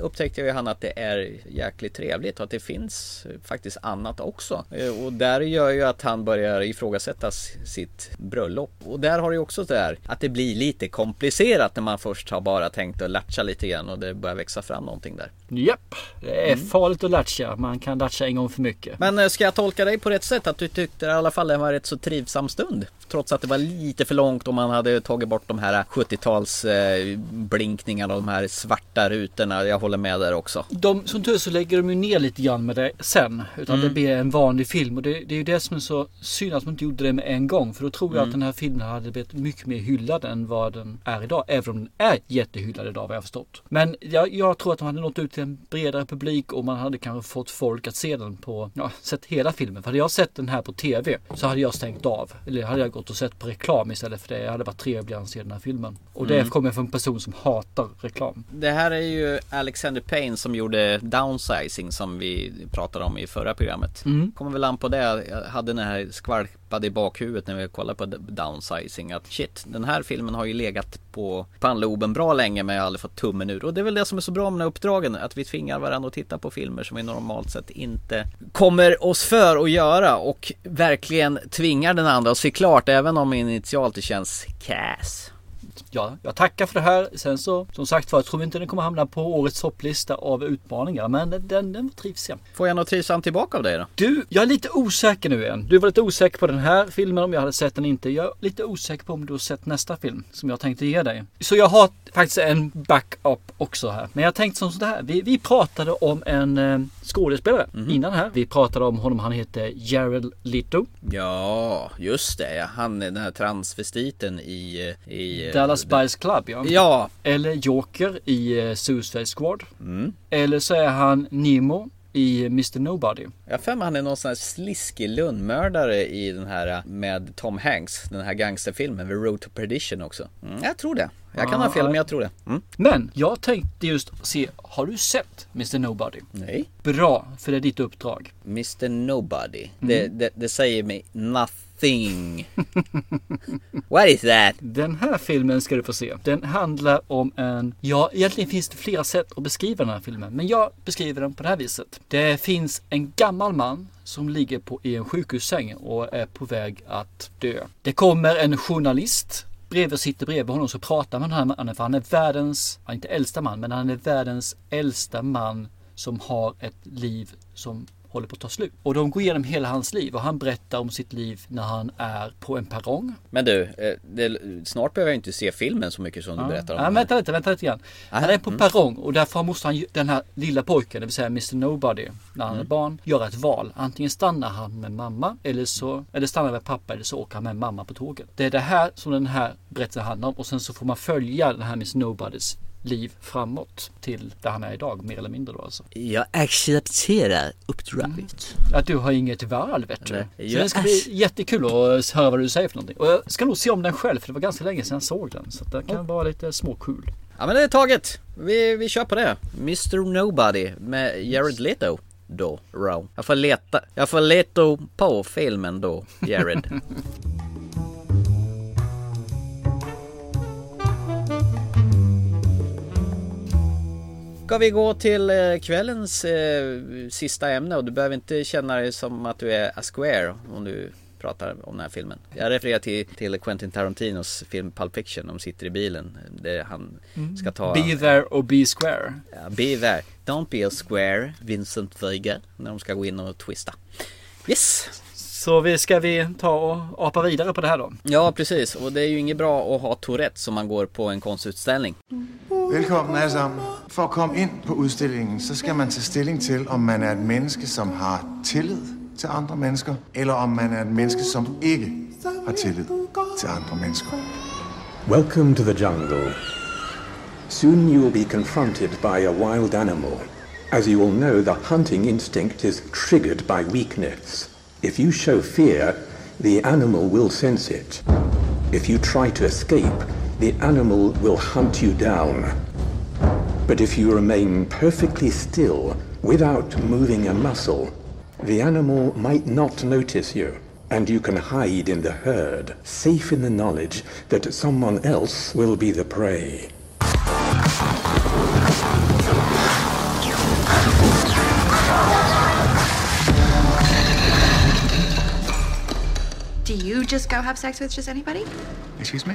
upptäckte ju han att det är jäkligt trevligt och att det finns faktiskt annat också. Eh, Och där gör ju att han börjar ifrågasätta sitt bröllop. Och där har det ju också det här att det blir lite komplicerat när man först har bara tänkt att latcha lite grann och det börjar växa fram någonting där. Japp, det är Mm. farligt att latcha. Man kan latcha en gång för mycket. Men eh, ska jag tolka dig på rätt sätt? Att du tyckte i alla fall det var rätt så trivsam stund? Trots att det var lite för långt och man hade tagit bort de här 70-tals eh, blinkningarna och de här svarta rutorna. Jag håller med där också. De, som tur så lägger de ju ner lite grann med det sen. Utan Mm. det blir en vanlig film. Och det, det är ju det som är så synd att man inte gjorde det med en gång. För då tror jag Mm. att den här filmen hade blivit mycket mer hyllad än vad den är idag. Även om den är jättehyllad idag vad jag har förstått. Men jag, jag tror att de hade nått ut till en bredare publik och man hade kanske fått folk att se den på, ja, sett hela filmen. För hade jag sett den här på TV så hade jag stängt av. Eller hade jag gått och sett på reklam istället för det. Jag hade varit trevligare än att se den här filmen. Och det Mm. kommer från en person som hatar reklam. Det här är ju Alexander Payne som gjorde Downsizing som vi pratade om i förra programmet. Mm. Kommer väl an på det. Jag hade den här hade i bakhuvudet när vi kollade på Downsizing. Att shit, den här filmen har ju legat på pannloben bra länge men jag har aldrig fått tummen ur. Och det är väl det som är så bra med de här uppdragen. Att vi tvingar varandra att titta på filmer som vi normalt sett inte kommer oss för att göra. Och verkligen tvingar den andra att se klart även om initialt det känns kass. Ja, jag tackar för det här. Sen så, som sagt var, jag tror inte den kommer hamna på årets topplista av utmaningar. Men den, den, var trivsam. Får jag något trivsamt tillbaka av dig då? Du, jag är lite osäker nu igen. Du var lite osäker på den här filmen om jag hade sett den inte. Jag är lite osäker på om du har sett nästa film som jag tänkte ge dig. Så jag har faktiskt en backup också här. Men jag tänkte som så här. Vi, vi pratade om en eh, skådespelare innan här. Vi pratade om honom. Han heter Jared Leto. Ja, just det. ja. Han är den här transvestiten i, i eh, Dallas Spice Club ja. Ja, Eller Joker i eh, Suicide Squad. Mm. Eller så är han Nemo i Mr Nobody. jag för mig han är någon sån här sliskig lönnmördare i den här äh, med Tom Hanks, den här gangsterfilmen, The Road to Perdition också. Mm, jag tror det. Jag kan ha fel men jag tror det. Mm. Men jag tänkte just se, har du sett Mr Nobody? Nej. Bra, för det är ditt uppdrag. Mr Nobody. Det, det, det säger mig nothing thing. What is that? Den här filmen ska du få se. Den handlar om en... Ja, egentligen finns det flera sätt att beskriva den här filmen. Men jag beskriver den på det här viset. Det finns en gammal man som ligger på, i en sjukhussäng och är på väg att dö. Det kommer en journalist bredvid sitter bredvid honom och pratar med den här mannen. För han är världens, inte äldsta man, men han är världens äldsta man som har ett liv som håller på att ta slut. Och de går igenom hela hans liv och han berättar om sitt liv när han är på en perrong. Men du, eh, det, snart behöver jag inte se filmen så mycket som du berättar om. Ja, vänta lite, vänta lite grann. Han är på perrong och därför måste han, den här lilla pojken, det vill säga Mr Nobody, när han är barn, göra ett val. Antingen stannar han med mamma eller så, eller stannar med pappa eller så åker han med mamma på tåget. Det är det här som den här berättelsen handlar om och sen så får man följa den här Mr Nobodys liv framåt till där han är idag, mer eller mindre då alltså. Jag accepterar uppdraget. Att du har inget val vet du. Nej, Så det ska bli jättekul att höra vad du säger för någonting. Och jag ska nog se om den själv för det var ganska länge sedan jag såg den. Så det kan vara lite småkul. Ja men det är taget. Vi, vi kör på det. Mr Nobody med Jared Leto. Då, Row. Jag får leta, jag får leta på filmen då, Jared. Ska vi gå till eh, kvällens eh, sista ämne och du behöver inte känna dig som att du är a square om du pratar om den här filmen. Jag refererar till, till Quentin Tarantinos film Pulp Fiction. De sitter i bilen där han ska ta... Be there och be square. Ja, be there. Don't be a square, Vincent Veiga. När de ska gå in och twista. Yes! Så vi, ska vi ta och apa vidare på det här då? Ja, precis. Och det är ju inget bra att ha Tourette som man går på en konstutställning. Velkommen alle sammen. For at komme ind på udstillingen, så skal man tage stilling til, om man er et menneske, som har tillid til andre mennesker, eller om man er et menneske, som ikke har tillid til andre mennesker. Welcome to the jungle. Soon you will be confronted by a wild animal. As you all know, the hunting instinct is triggered by weakness. If you show fear, the animal will sense it. If you try to escape, the animal will hunt you down. But if you remain perfectly still, without moving a muscle, the animal might not notice you, and you can hide in the herd, safe in the knowledge that someone else will be the prey. You just go have sex with just anybody? Excuse me?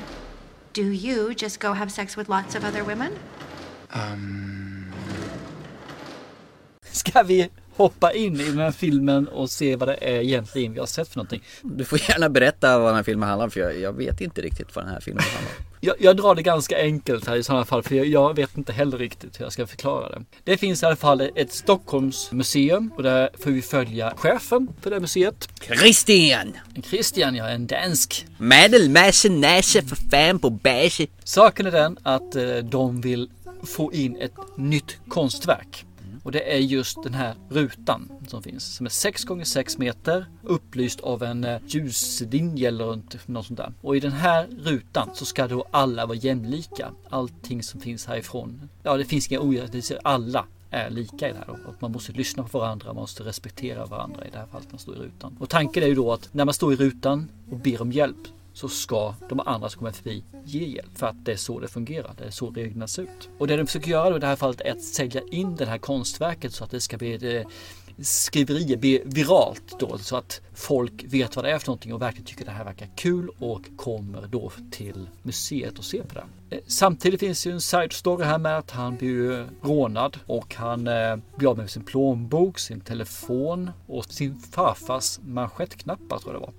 Do you just go have sex with lots of other women? Ska vi hoppa in i den här filmen och se vad det är egentligen vi har sett för någonting? Du får gärna berätta vad den här filmen handlar om för jag, jag vet inte riktigt vad den här filmen handlar om. Jag, jag drar det ganska enkelt här i sådana fall för jag, jag vet inte heller riktigt hur jag ska förklara det. Det finns i alla fall ett Stockholmsmuseum och där får vi följa chefen för det museet. Christian! Christian, ja, en dansk. Medelmasse näse för fan på bäse. Saken är den att eh, de vill få in ett nytt konstverk. Och det är just den här rutan som finns. Som är 6 gånger 6 meter. Upplyst av en eh, ljuslinje eller något sånt där. Och i den här rutan så ska då alla vara jämlika. Allting som finns härifrån. Ja, det finns inga orättvisor. Alla är lika i det här då. Och man måste lyssna på varandra, man måste respektera varandra i det här fallet när man står i rutan. Och tanken är ju då att när man står i rutan och ber om hjälp så ska de andra som kommer förbi ge hjälp. För att det är så det fungerar. Det är så reglerna ser ut. Och det de försöker göra då i det här fallet är att sälja in det här konstverket så att det ska bli ett skriverier, bli viralt då. Så att folk vet vad det är för någonting och verkligen tycker det här verkar kul och kommer då till museet och ser på det. Eh, samtidigt finns det ju en side story här med att han blir ju rånad och han eh, blir av med sin plånbok, sin telefon och sin farfars manschettknappar tror jag det var.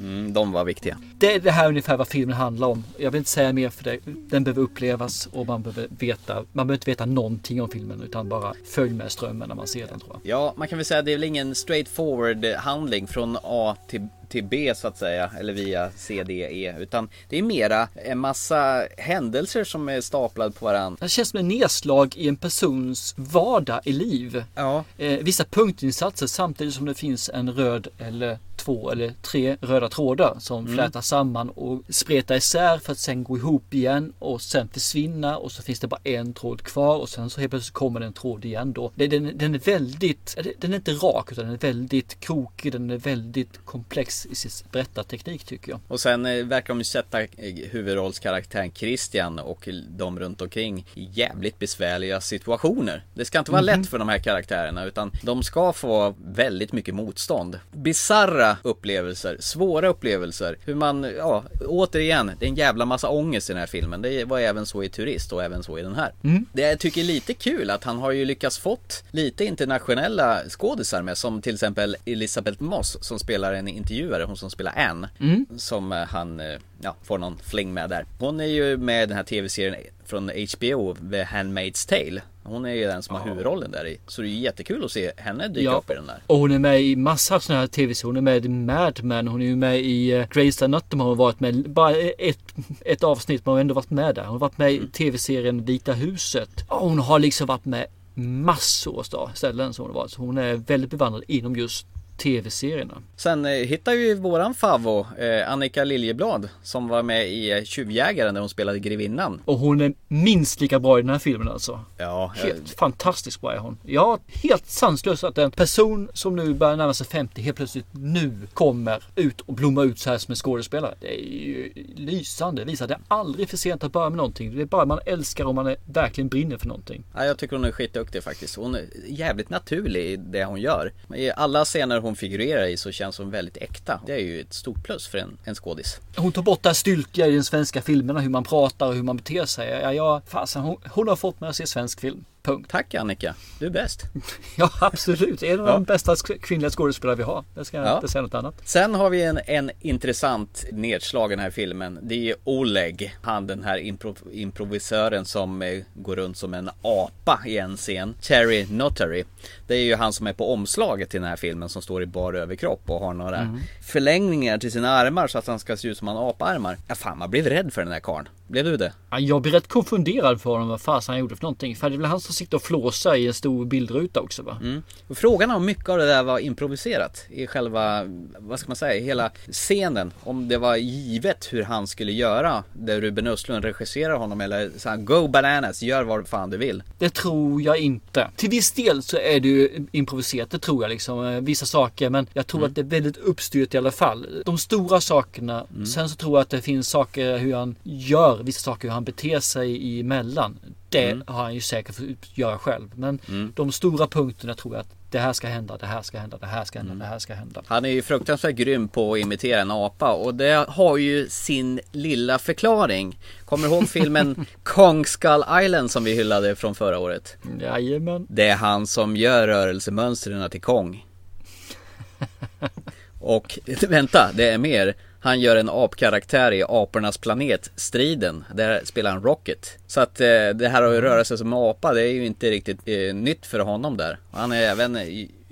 Mm, de var viktiga. Det är det här ungefär vad filmen handlar om. Jag vill inte säga mer för det. Den behöver upplevas och man behöver veta. Man behöver inte veta någonting om filmen utan bara följ med strömmen när man ser den tror jag. Ja, man kan väl säga att det är väl ingen straightforward handling från A till till B så att säga, eller via C, D, E. Utan det är mera en massa händelser som är staplade på varandra. Det känns som en nedslag i en persons vardag i liv. Ja. Eh, vissa punktinsatser samtidigt som det finns en röd eller två eller tre röda trådar som Mm. flätar samman och spretar isär för att sen gå ihop igen och sen försvinna och så finns det bara en tråd kvar och sen så helt plötsligt kommer det en tråd igen då. Den, den är väldigt, den är inte rak utan den är väldigt krokig, den är väldigt komplex i sin berättarteknik tycker jag. Och sen eh, verkar de ju sätta eh, huvudrollskaraktären Christian och de runt omkring i jävligt besvärliga situationer. Det ska inte vara lätt för de här karaktärerna utan de ska få väldigt mycket motstånd. Bizarra upplevelser, svåra upplevelser. Hur man, ja, återigen, det är en jävla massa ångest i den här filmen. Det var även så i Turist och även så i den här. Det jag tycker är lite kul att han har ju lyckats fått lite internationella skådisar med som till exempel Elisabeth Moss som spelar en intervjuare, hon som spelar Anne. Som eh, han, eh, ja, får någon fling med där. Hon är ju med i den här tv-serien från HBO, The Handmaid's Tale. Hon är ju den som har huvudrollen där i. Så det är ju jättekul att se henne dyka Ja. upp i den där. Och hon är med i massa sådana här tv-serier. Hon är med i Mad Men. Hon är ju med i uh, Grey's Anatomy. Har hon varit med bara ett, ett avsnitt. Men hon har ändå varit med där. Hon har varit med Mm. i tv-serien Vita huset. Och hon har liksom varit med massor av ställen. Som hon, har varit. Så hon är väldigt bevandrad inom just tv-serierna. Sen eh, hittar ju våran favvo, eh, Annika Liljeblad, som var med i eh, Tjuvjägaren där hon spelade grevinnan. Och hon är minst lika bra i den här filmen alltså. Ja, jag- Helt fantastiskt bra är hon. Ja, helt sanslöst att en person som nu börjar närma sig 50 helt plötsligt nu kommer ut och blommar ut så här som en skådespelare. Det är ju lysande. Det visar att det är aldrig för sent att börja med någonting. Det är bara man älskar om man är, verkligen brinner för någonting. Ja, jag tycker hon är skitduktig faktiskt. Hon är jävligt naturlig i det hon gör. I alla scener hon figurerar i så känns hon väldigt äkta. Det är ju ett stort plus för en, en skådis. Hon tar bort det här styltiga i den svenska filmerna, hur man pratar och hur man beter sig. Ja, ja, fasen, hon, hon har fått mig att se svensk film. Punkt. Tack Annika, du är bäst. Ja, absolut. En av de bästa kvinnliga skådespelare vi har. Det ska jag Ja. inte säga något annat. Sen har vi en, en intressant nedslag i den här filmen. Det är Oleg, han den här impro, improvisören som eh, går runt som en apa i en scen. Terry Notary. Det är ju han som är på omslaget till den här filmen som står i bar överkropp och har några Mm. förlängningar till sina armar så att han ska se ut som en apa-armar. Ja fan, man blev rädd för den här karln. Blev du det? Ja, Jag blir rätt konfunderad för honom vad fasen han gjorde för någonting. För det är väl han som sitter och flåsar i en stor bildruta också va? Och frågan är om mycket av det där var improviserat i själva, vad ska man säga, hela scenen. Om det var givet hur han skulle göra, där Ruben Östlund regisserar honom eller så här, go bananas, gör vad fan du vill. Det tror jag inte. Till viss del så är det ju improviserat, det tror jag liksom. eh, Vissa saker, men jag tror att det är väldigt uppstyrt i alla fall. De stora sakerna. Sen så tror jag att det finns saker hur han gör vissa saker, hur han beter sig emellan. Det har han ju säkert fått göra själv. Men de stora punkterna tror jag att det här ska hända, det här ska hända, det här ska hända, det här ska hända. Han är ju fruktansvärt grym på att imitera en apa och det har ju sin lilla förklaring. Kommer du ihåg filmen Kong Skull Island som vi hyllade från förra året? Jajamän. Det är han som gör rörelsemönstren till Kong. Och vänta, det är mer. Han gör en apkaraktär i Apornas planet, Striden. Där spelar han Rocket. Så att eh, det här att röra sig som en apa, det är ju inte riktigt eh, nytt för honom där. Han är även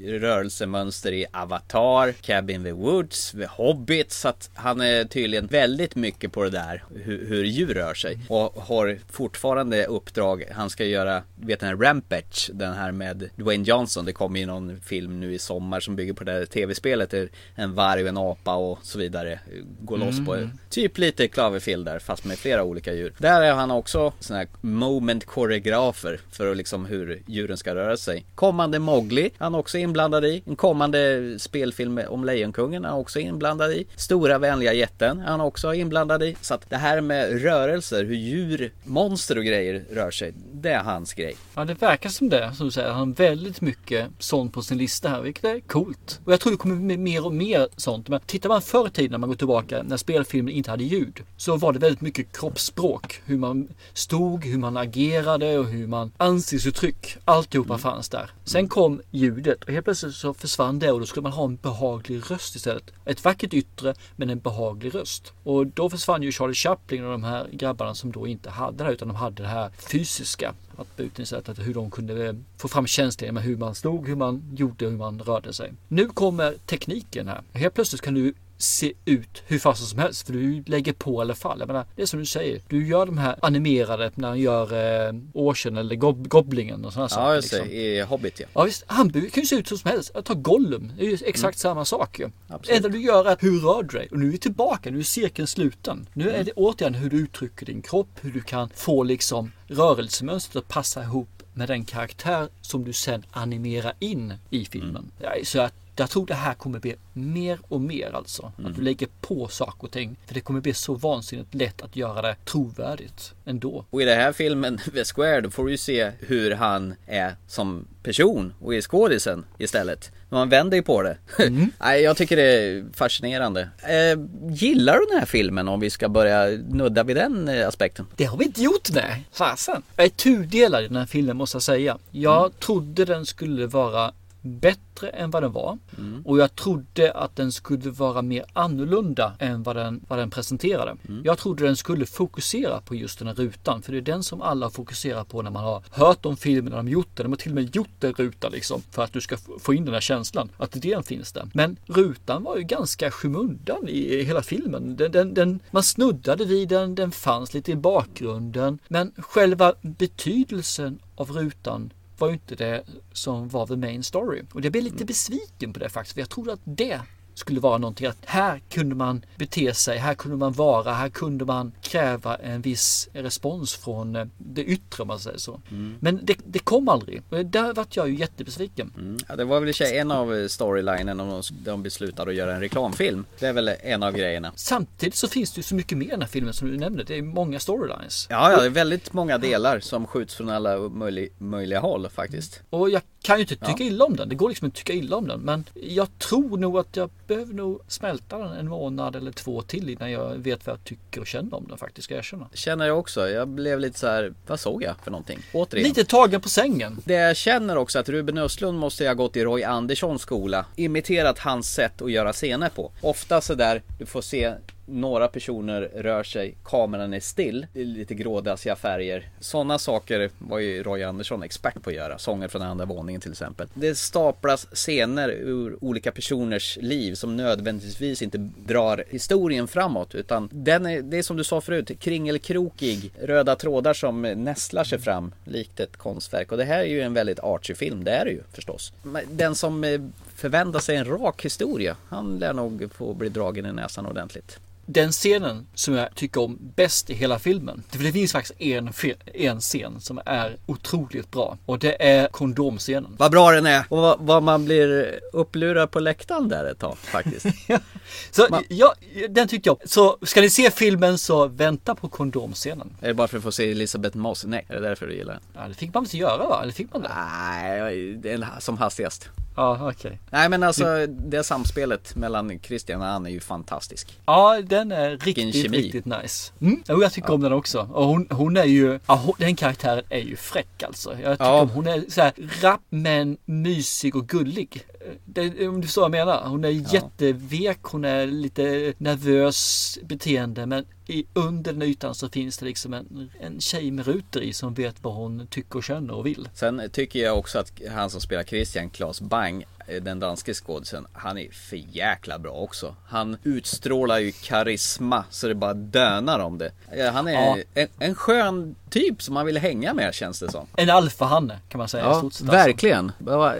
rörelsemönster i Avatar, Cabin in the Woods, The Hobbit. Så att han är tydligen väldigt mycket på det där, hur, hur djur rör sig. Och har fortfarande uppdrag, han ska göra, vet den här Rampage, den här med Dwayne Johnson. Det kommer ju någon film nu i sommar som bygger på det här tv-spelet. En varg en apa och så vidare går loss på typ lite Cloverfield där fast med flera olika djur. Där är han också sån här moment koreografer för liksom hur djuren ska röra sig. Kommande Mowgli, han är också inblandad i. En kommande spelfilm om Lejonkungen är han också inblandad i. Stora vänliga jätten är han också inblandad i. Så att det här med rörelser, hur djur, monster och grejer rör sig, det är hans grej. Ja, det verkar som det. Som du säger, han har väldigt mycket sånt på sin lista här, vilket är coolt. Och jag tror det kommer mer och mer sånt. Men tittar man förr i tiden när man går tillbaka, när spelfilmen inte hade ljud, så var det väldigt mycket kroppsspråk. Hur man stod, hur man agerade och hur man ansiktsuttryck. Alltihopa fanns där. Sen kom ljudet helt plötsligt så försvann det och då skulle man ha en behaglig röst istället. Ett vackert yttre men en behaglig röst. Och då försvann ju Charlie Chaplin och de här grabbarna som då inte hade det här utan de hade det här fysiska. Att buten på att hur de kunde eh, få fram känslor med hur man slog, hur man gjorde, hur man rörde sig. Nu kommer tekniken här. Helt plötsligt kan du se ut hur fasen som helst. För du lägger på eller fall. Jag menar, det är som du säger. Du gör de här animerade när han gör eh, Ocean eller Gob Goblingen och sådana Ja, saker. just det. Liksom. I Hobbit ja. Ja visst, han kan ju se ut som helst. Jag tar Gollum, det är ju exakt samma sak ju. Det Mm. Enda du gör är att hur rör du dig? Och nu är vi tillbaka, nu är cirkeln sluten. Nu Mm. är det återigen hur du uttrycker din kropp, hur du kan få liksom rörelsemönstret att passa ihop med den karaktär som du sen animerar in i filmen. Mm. Ja, Så att jag tror det här kommer bli mer och mer alltså. Mm. Att du lägger på saker och ting. För det kommer bli så vansinnigt lätt att göra det trovärdigt ändå. Och i den här filmen, The Square, då får du ju se hur han är som person och i skådisen istället. Men man vänder ju på det. Nej, jag tycker det är fascinerande. Eh, gillar du den här filmen om vi ska börja nudda vid den eh, aspekten? Det har vi inte gjort nej. Fasen. Jag är tudelad i den här filmen måste jag säga. Jag trodde den skulle vara bättre än vad den var. Och jag trodde att den skulle vara mer annorlunda än vad den, vad den presenterade. Jag trodde den skulle fokusera på just den här rutan. För det är den som alla fokuserar på när man har hört om filmen, när de gjort den. De har till och med gjort en ruta liksom. För att du ska få- in den här känslan. Att den finns där. Men rutan var ju ganska skymundan i i hela filmen. Den, den, den, man snuddade vid den, den fanns lite i bakgrunden. Men själva betydelsen av rutan var ju inte det som var the main story. Och jag blev lite besviken på det faktiskt. För jag trodde att det skulle vara någonting att här kunde man bete sig, här kunde man vara, här kunde man kräva en viss respons från eh, det yttre om man säger så. Men det, det kom aldrig. Och där vart jag ju jättebesviken. Ja, det var väl i en av eh, storylinen om de, de beslutade att göra en reklamfilm. Det är väl en av grejerna. Samtidigt så finns det ju så mycket mer i den här filmen som du nämnde. Det är många storylines. Ja, ja, det är väldigt många delar som skjuts från alla möjlig, möjliga håll faktiskt. Och jag kan ju inte tycka illa om den. Det går liksom inte att tycka illa om den. Men jag tror nog att jag behöver nog smälta den en månad eller två till innan jag vet vad jag tycker och känner om den faktiskt. Ska jag erkänna. Känner jag också. Jag blev lite så här, vad såg jag för någonting? Återigen. Lite tagen på sängen. Det jag känner också att Ruben Östlund måste ha gått i Roy Anderssons skola. Imiterat hans sätt att göra scener på. Ofta så där, du får se några personer rör sig, kameran är still, det är lite grådassiga färger. Sådana saker var ju Roy Andersson expert på att göra. Sånger från andra våningen till exempel. Det staplas scener ur olika personers liv som nödvändigtvis inte drar historien framåt. Utan den är, det är som du sa förut, kringelkrokig, röda trådar som nästlar sig fram likt ett konstverk. Och det här är ju en väldigt artsy film, det är det ju förstås. Den som eh, förväntar sig en rak historia, han lär nog få bli dragen i näsan ordentligt. Den scenen som jag tycker om bäst i hela filmen. För det finns faktiskt en, en scen som är otroligt bra. Och det är kondomscenen. Vad bra den är och vad, vad man blir upplurad på läktaren där ett tag faktiskt. Så Man- ja, den tyckte jag. Så ska ni se filmen så vänta på kondomscenen. är det bara för att få se Elisabeth Moss? Nej, är det därför du gillar den? Ja, det fick man inte göra va? Eller fick man det? Nej, det är som hastigast. Ja, okej. Nej men alltså det samspelet mellan Christian och Ann är ju fantastisk. Ja, den är riktigt, riktigt nice. Mm. Jo, jag tycker om den också. Och hon, hon är ju, ja, hon, den karaktären är ju fräck alltså. Jag tycker Ja. om, hon är så här rapp men mysig och gullig. Det, om du förstår vad jag menar. Hon är jättevek, hon är lite nervös beteende men i, under den ytan så finns det liksom en, en tjej med rutor i som vet vad hon tycker och känner och vill. Sen tycker jag också att han som spelar Christian, Claes Bang, den danske skådisen, han är för jäkla bra också. Han utstrålar ju karisma så det bara dönar om det. Eh, Han är Ja. en, en skön typ som man vill hänga med känns det som. En alfahanne kan man säga. Ja, alltså. verkligen.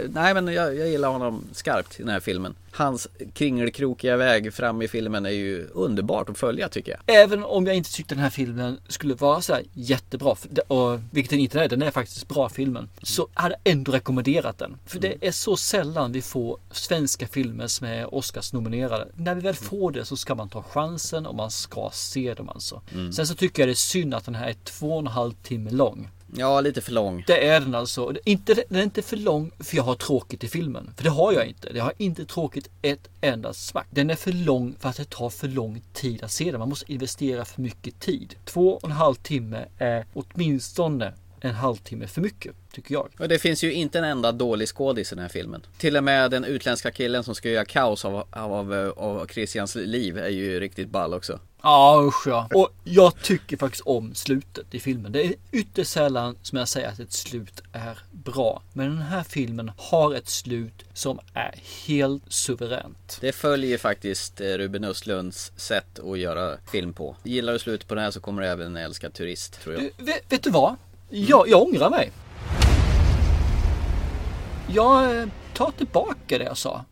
Nej men jag, jag gillar honom skarpt i den här filmen. Hans kringelkrokiga väg fram i filmen är ju underbart att följa tycker jag. Även om jag inte tyckte den här filmen skulle vara så här jättebra, och, vilket den inte är, den är faktiskt bra filmen. Så hade jag ändå rekommenderat den. För det är så sällan vi får svenska filmer som är Oscars-nominerade. När vi väl får det så ska man ta chansen och man ska se dem alltså. Sen så tycker jag det är synd att den här är två och en halv timme lång. Ja, lite för lång. Det är den alltså. Inte, den är inte för lång för jag har tråkigt i filmen. För det har jag inte. Jag har inte tråkigt ett enda smack. Den är för lång för att det tar för lång tid att se den. Man måste investera för mycket tid. Två och en halv timme är åtminstone en halvtimme för mycket, tycker jag. Och det finns ju inte en enda dålig skådis i den här filmen. Till och med den utländska killen som ska göra kaos av, av, av, Christians liv är ju riktigt ball också. Ja usch ja. Och jag tycker faktiskt om slutet i filmen. Det är ytterst sällan som jag säger att ett slut är bra. Men den här filmen har ett slut som är helt suveränt. Det följer faktiskt eh, Ruben Östlunds sätt att göra film på. Gillar du slutet på den här så kommer du även älska Turist, tror jag. Du, vet, vet du vad? Jag, jag ångrar mig. Jag eh, tar tillbaka det jag sa.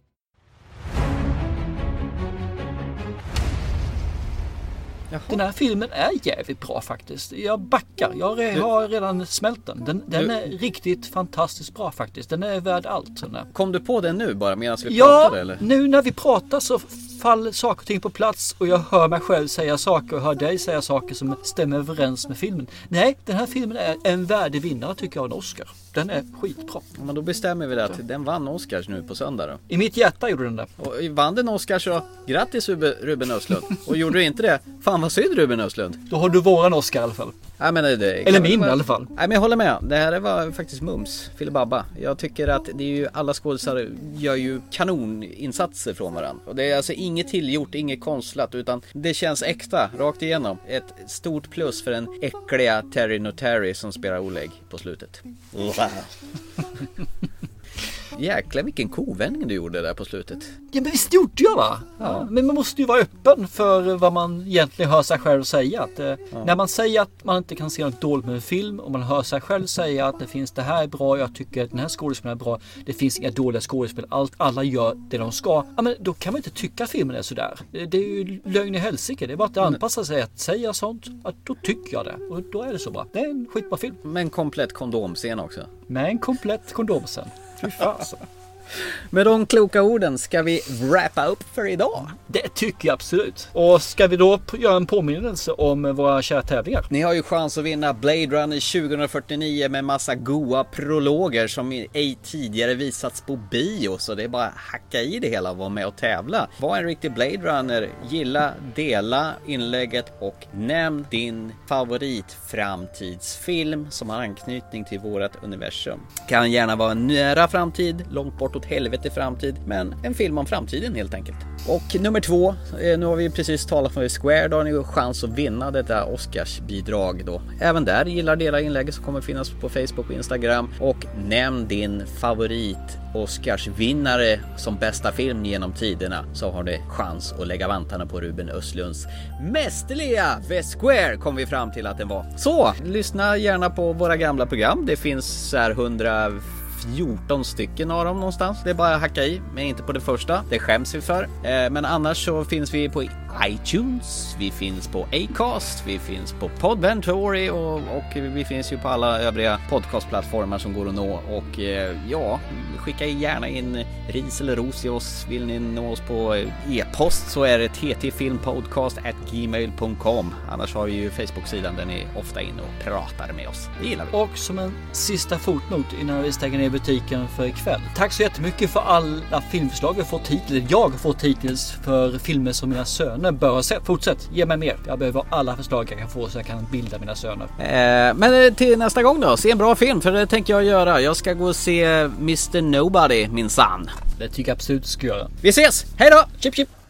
Den här filmen är jävligt bra faktiskt. Jag backar. Jag har redan smält den. Den, den är riktigt fantastiskt bra faktiskt. Den är värd allt. Den. Kom du på det nu bara medan vi Ja, pratade eller? nu när vi pratar så faller saker och ting på plats och jag hör mig själv säga saker och hör dig säga saker som stämmer överens med filmen. Nej, den här filmen är en värdig vinnare tycker jag en Oscar. Den är skitbra. Ja, Men då bestämmer vi det att den vann Oscars nu på söndag då. I mitt hjärta gjorde den det. Och vann den Oscar så grattis Ruben Östlund. Och gjorde du inte det, fan vad synd Ruben Östlund. Då har du våran Oscar i alla fall. Nej, men det, Eller min i alla fall. Nej men jag håller med. Det här var faktiskt mums, filibabba. Jag tycker att det är ju, alla skådespelare gör ju kanoninsatser från varandra. Och det är alltså inget tillgjort, inget konstlat utan det känns äkta, rakt igenom. Ett stort plus för den äckliga Terry Notary som spelar Oleg på slutet. Jäklar vilken kovändning du gjorde där på slutet. Ja men visst gjorde jag va? Ja. Men man måste ju vara öppen för vad man egentligen hör sig själv säga. Att, eh, När man säger att man inte kan se något dåligt med en film och man hör sig själv säga att det finns det här är bra, jag tycker att den här skådespelaren är bra. Det finns inga dåliga skådespel, allt, alla gör det de ska. Ja, men då kan man inte tycka att filmen är sådär. Det det är ju lögn i helsike. Det är bara att anpassa sig. Att säga sånt, att då tycker jag det. Och då är det så bra. Det är en skitbra film. Med en komplett kondomscen också. Med en komplett kondom sen. Fy fasen. Med de kloka orden ska vi wrappa upp för idag. Det tycker jag absolut. Och ska vi då göra en påminnelse om våra kära tävlingar? Ni har ju chans att vinna Blade Runner 2049 med massa goa prologer som ej tidigare visats på bio. Så det är bara att hacka i det hela och vara med och tävla. Var en riktig Blade Runner. Gilla, dela inlägget och nämn din favorit framtidsfilm som har anknytning till vårat universum. Kan gärna vara en nära framtid, långt bort åt helvete framtid, men en film om framtiden helt enkelt. Och nummer två, eh, nu har vi precis talat om Square, då har ni chans att vinna detta Oscarsbidrag då. Även där, gillar dela inlägget som kommer finnas på Facebook och Instagram. Och nämn din favorit Oscarsvinnare som bästa film genom tiderna så har du chans att lägga vantarna på Ruben Östlunds mästerliga The Square kom vi fram till att den var. Så, lyssna gärna på våra gamla program. Det finns så här 100 14 stycken av dem någonstans. Det är bara att hacka i, men inte på det första. Det skäms vi för. Eh, men annars så finns vi på iTunes, vi finns på Acast, vi finns på Podventory och, och vi finns ju på alla övriga podcastplattformar som går att nå. Och eh, ja, skicka gärna in ris eller ros till oss. Vill ni nå oss på eh, e-post så är det ttfilmpodcast@gmail.com. Annars har vi ju Facebook-sidan där ni ofta är inne och pratar med oss. Det gillar vi. Och som en sista fotnot innan vi stänger ner butiken för ikväll. Tack så jättemycket för alla filmförslag vi har fått hittills. eller Jag har fått hittills för filmer som mina söner bör ha sett. Fortsätt, ge mig mer. Jag behöver alla förslag jag kan få så jag kan bilda mina söner. Eh, men eh, till nästa gång då, se en bra film för det tänker jag göra. Jag ska gå och se Mr Nobody, min sann. Det tycker jag absolut du ska göra. Vi ses, hej då! Chip chip!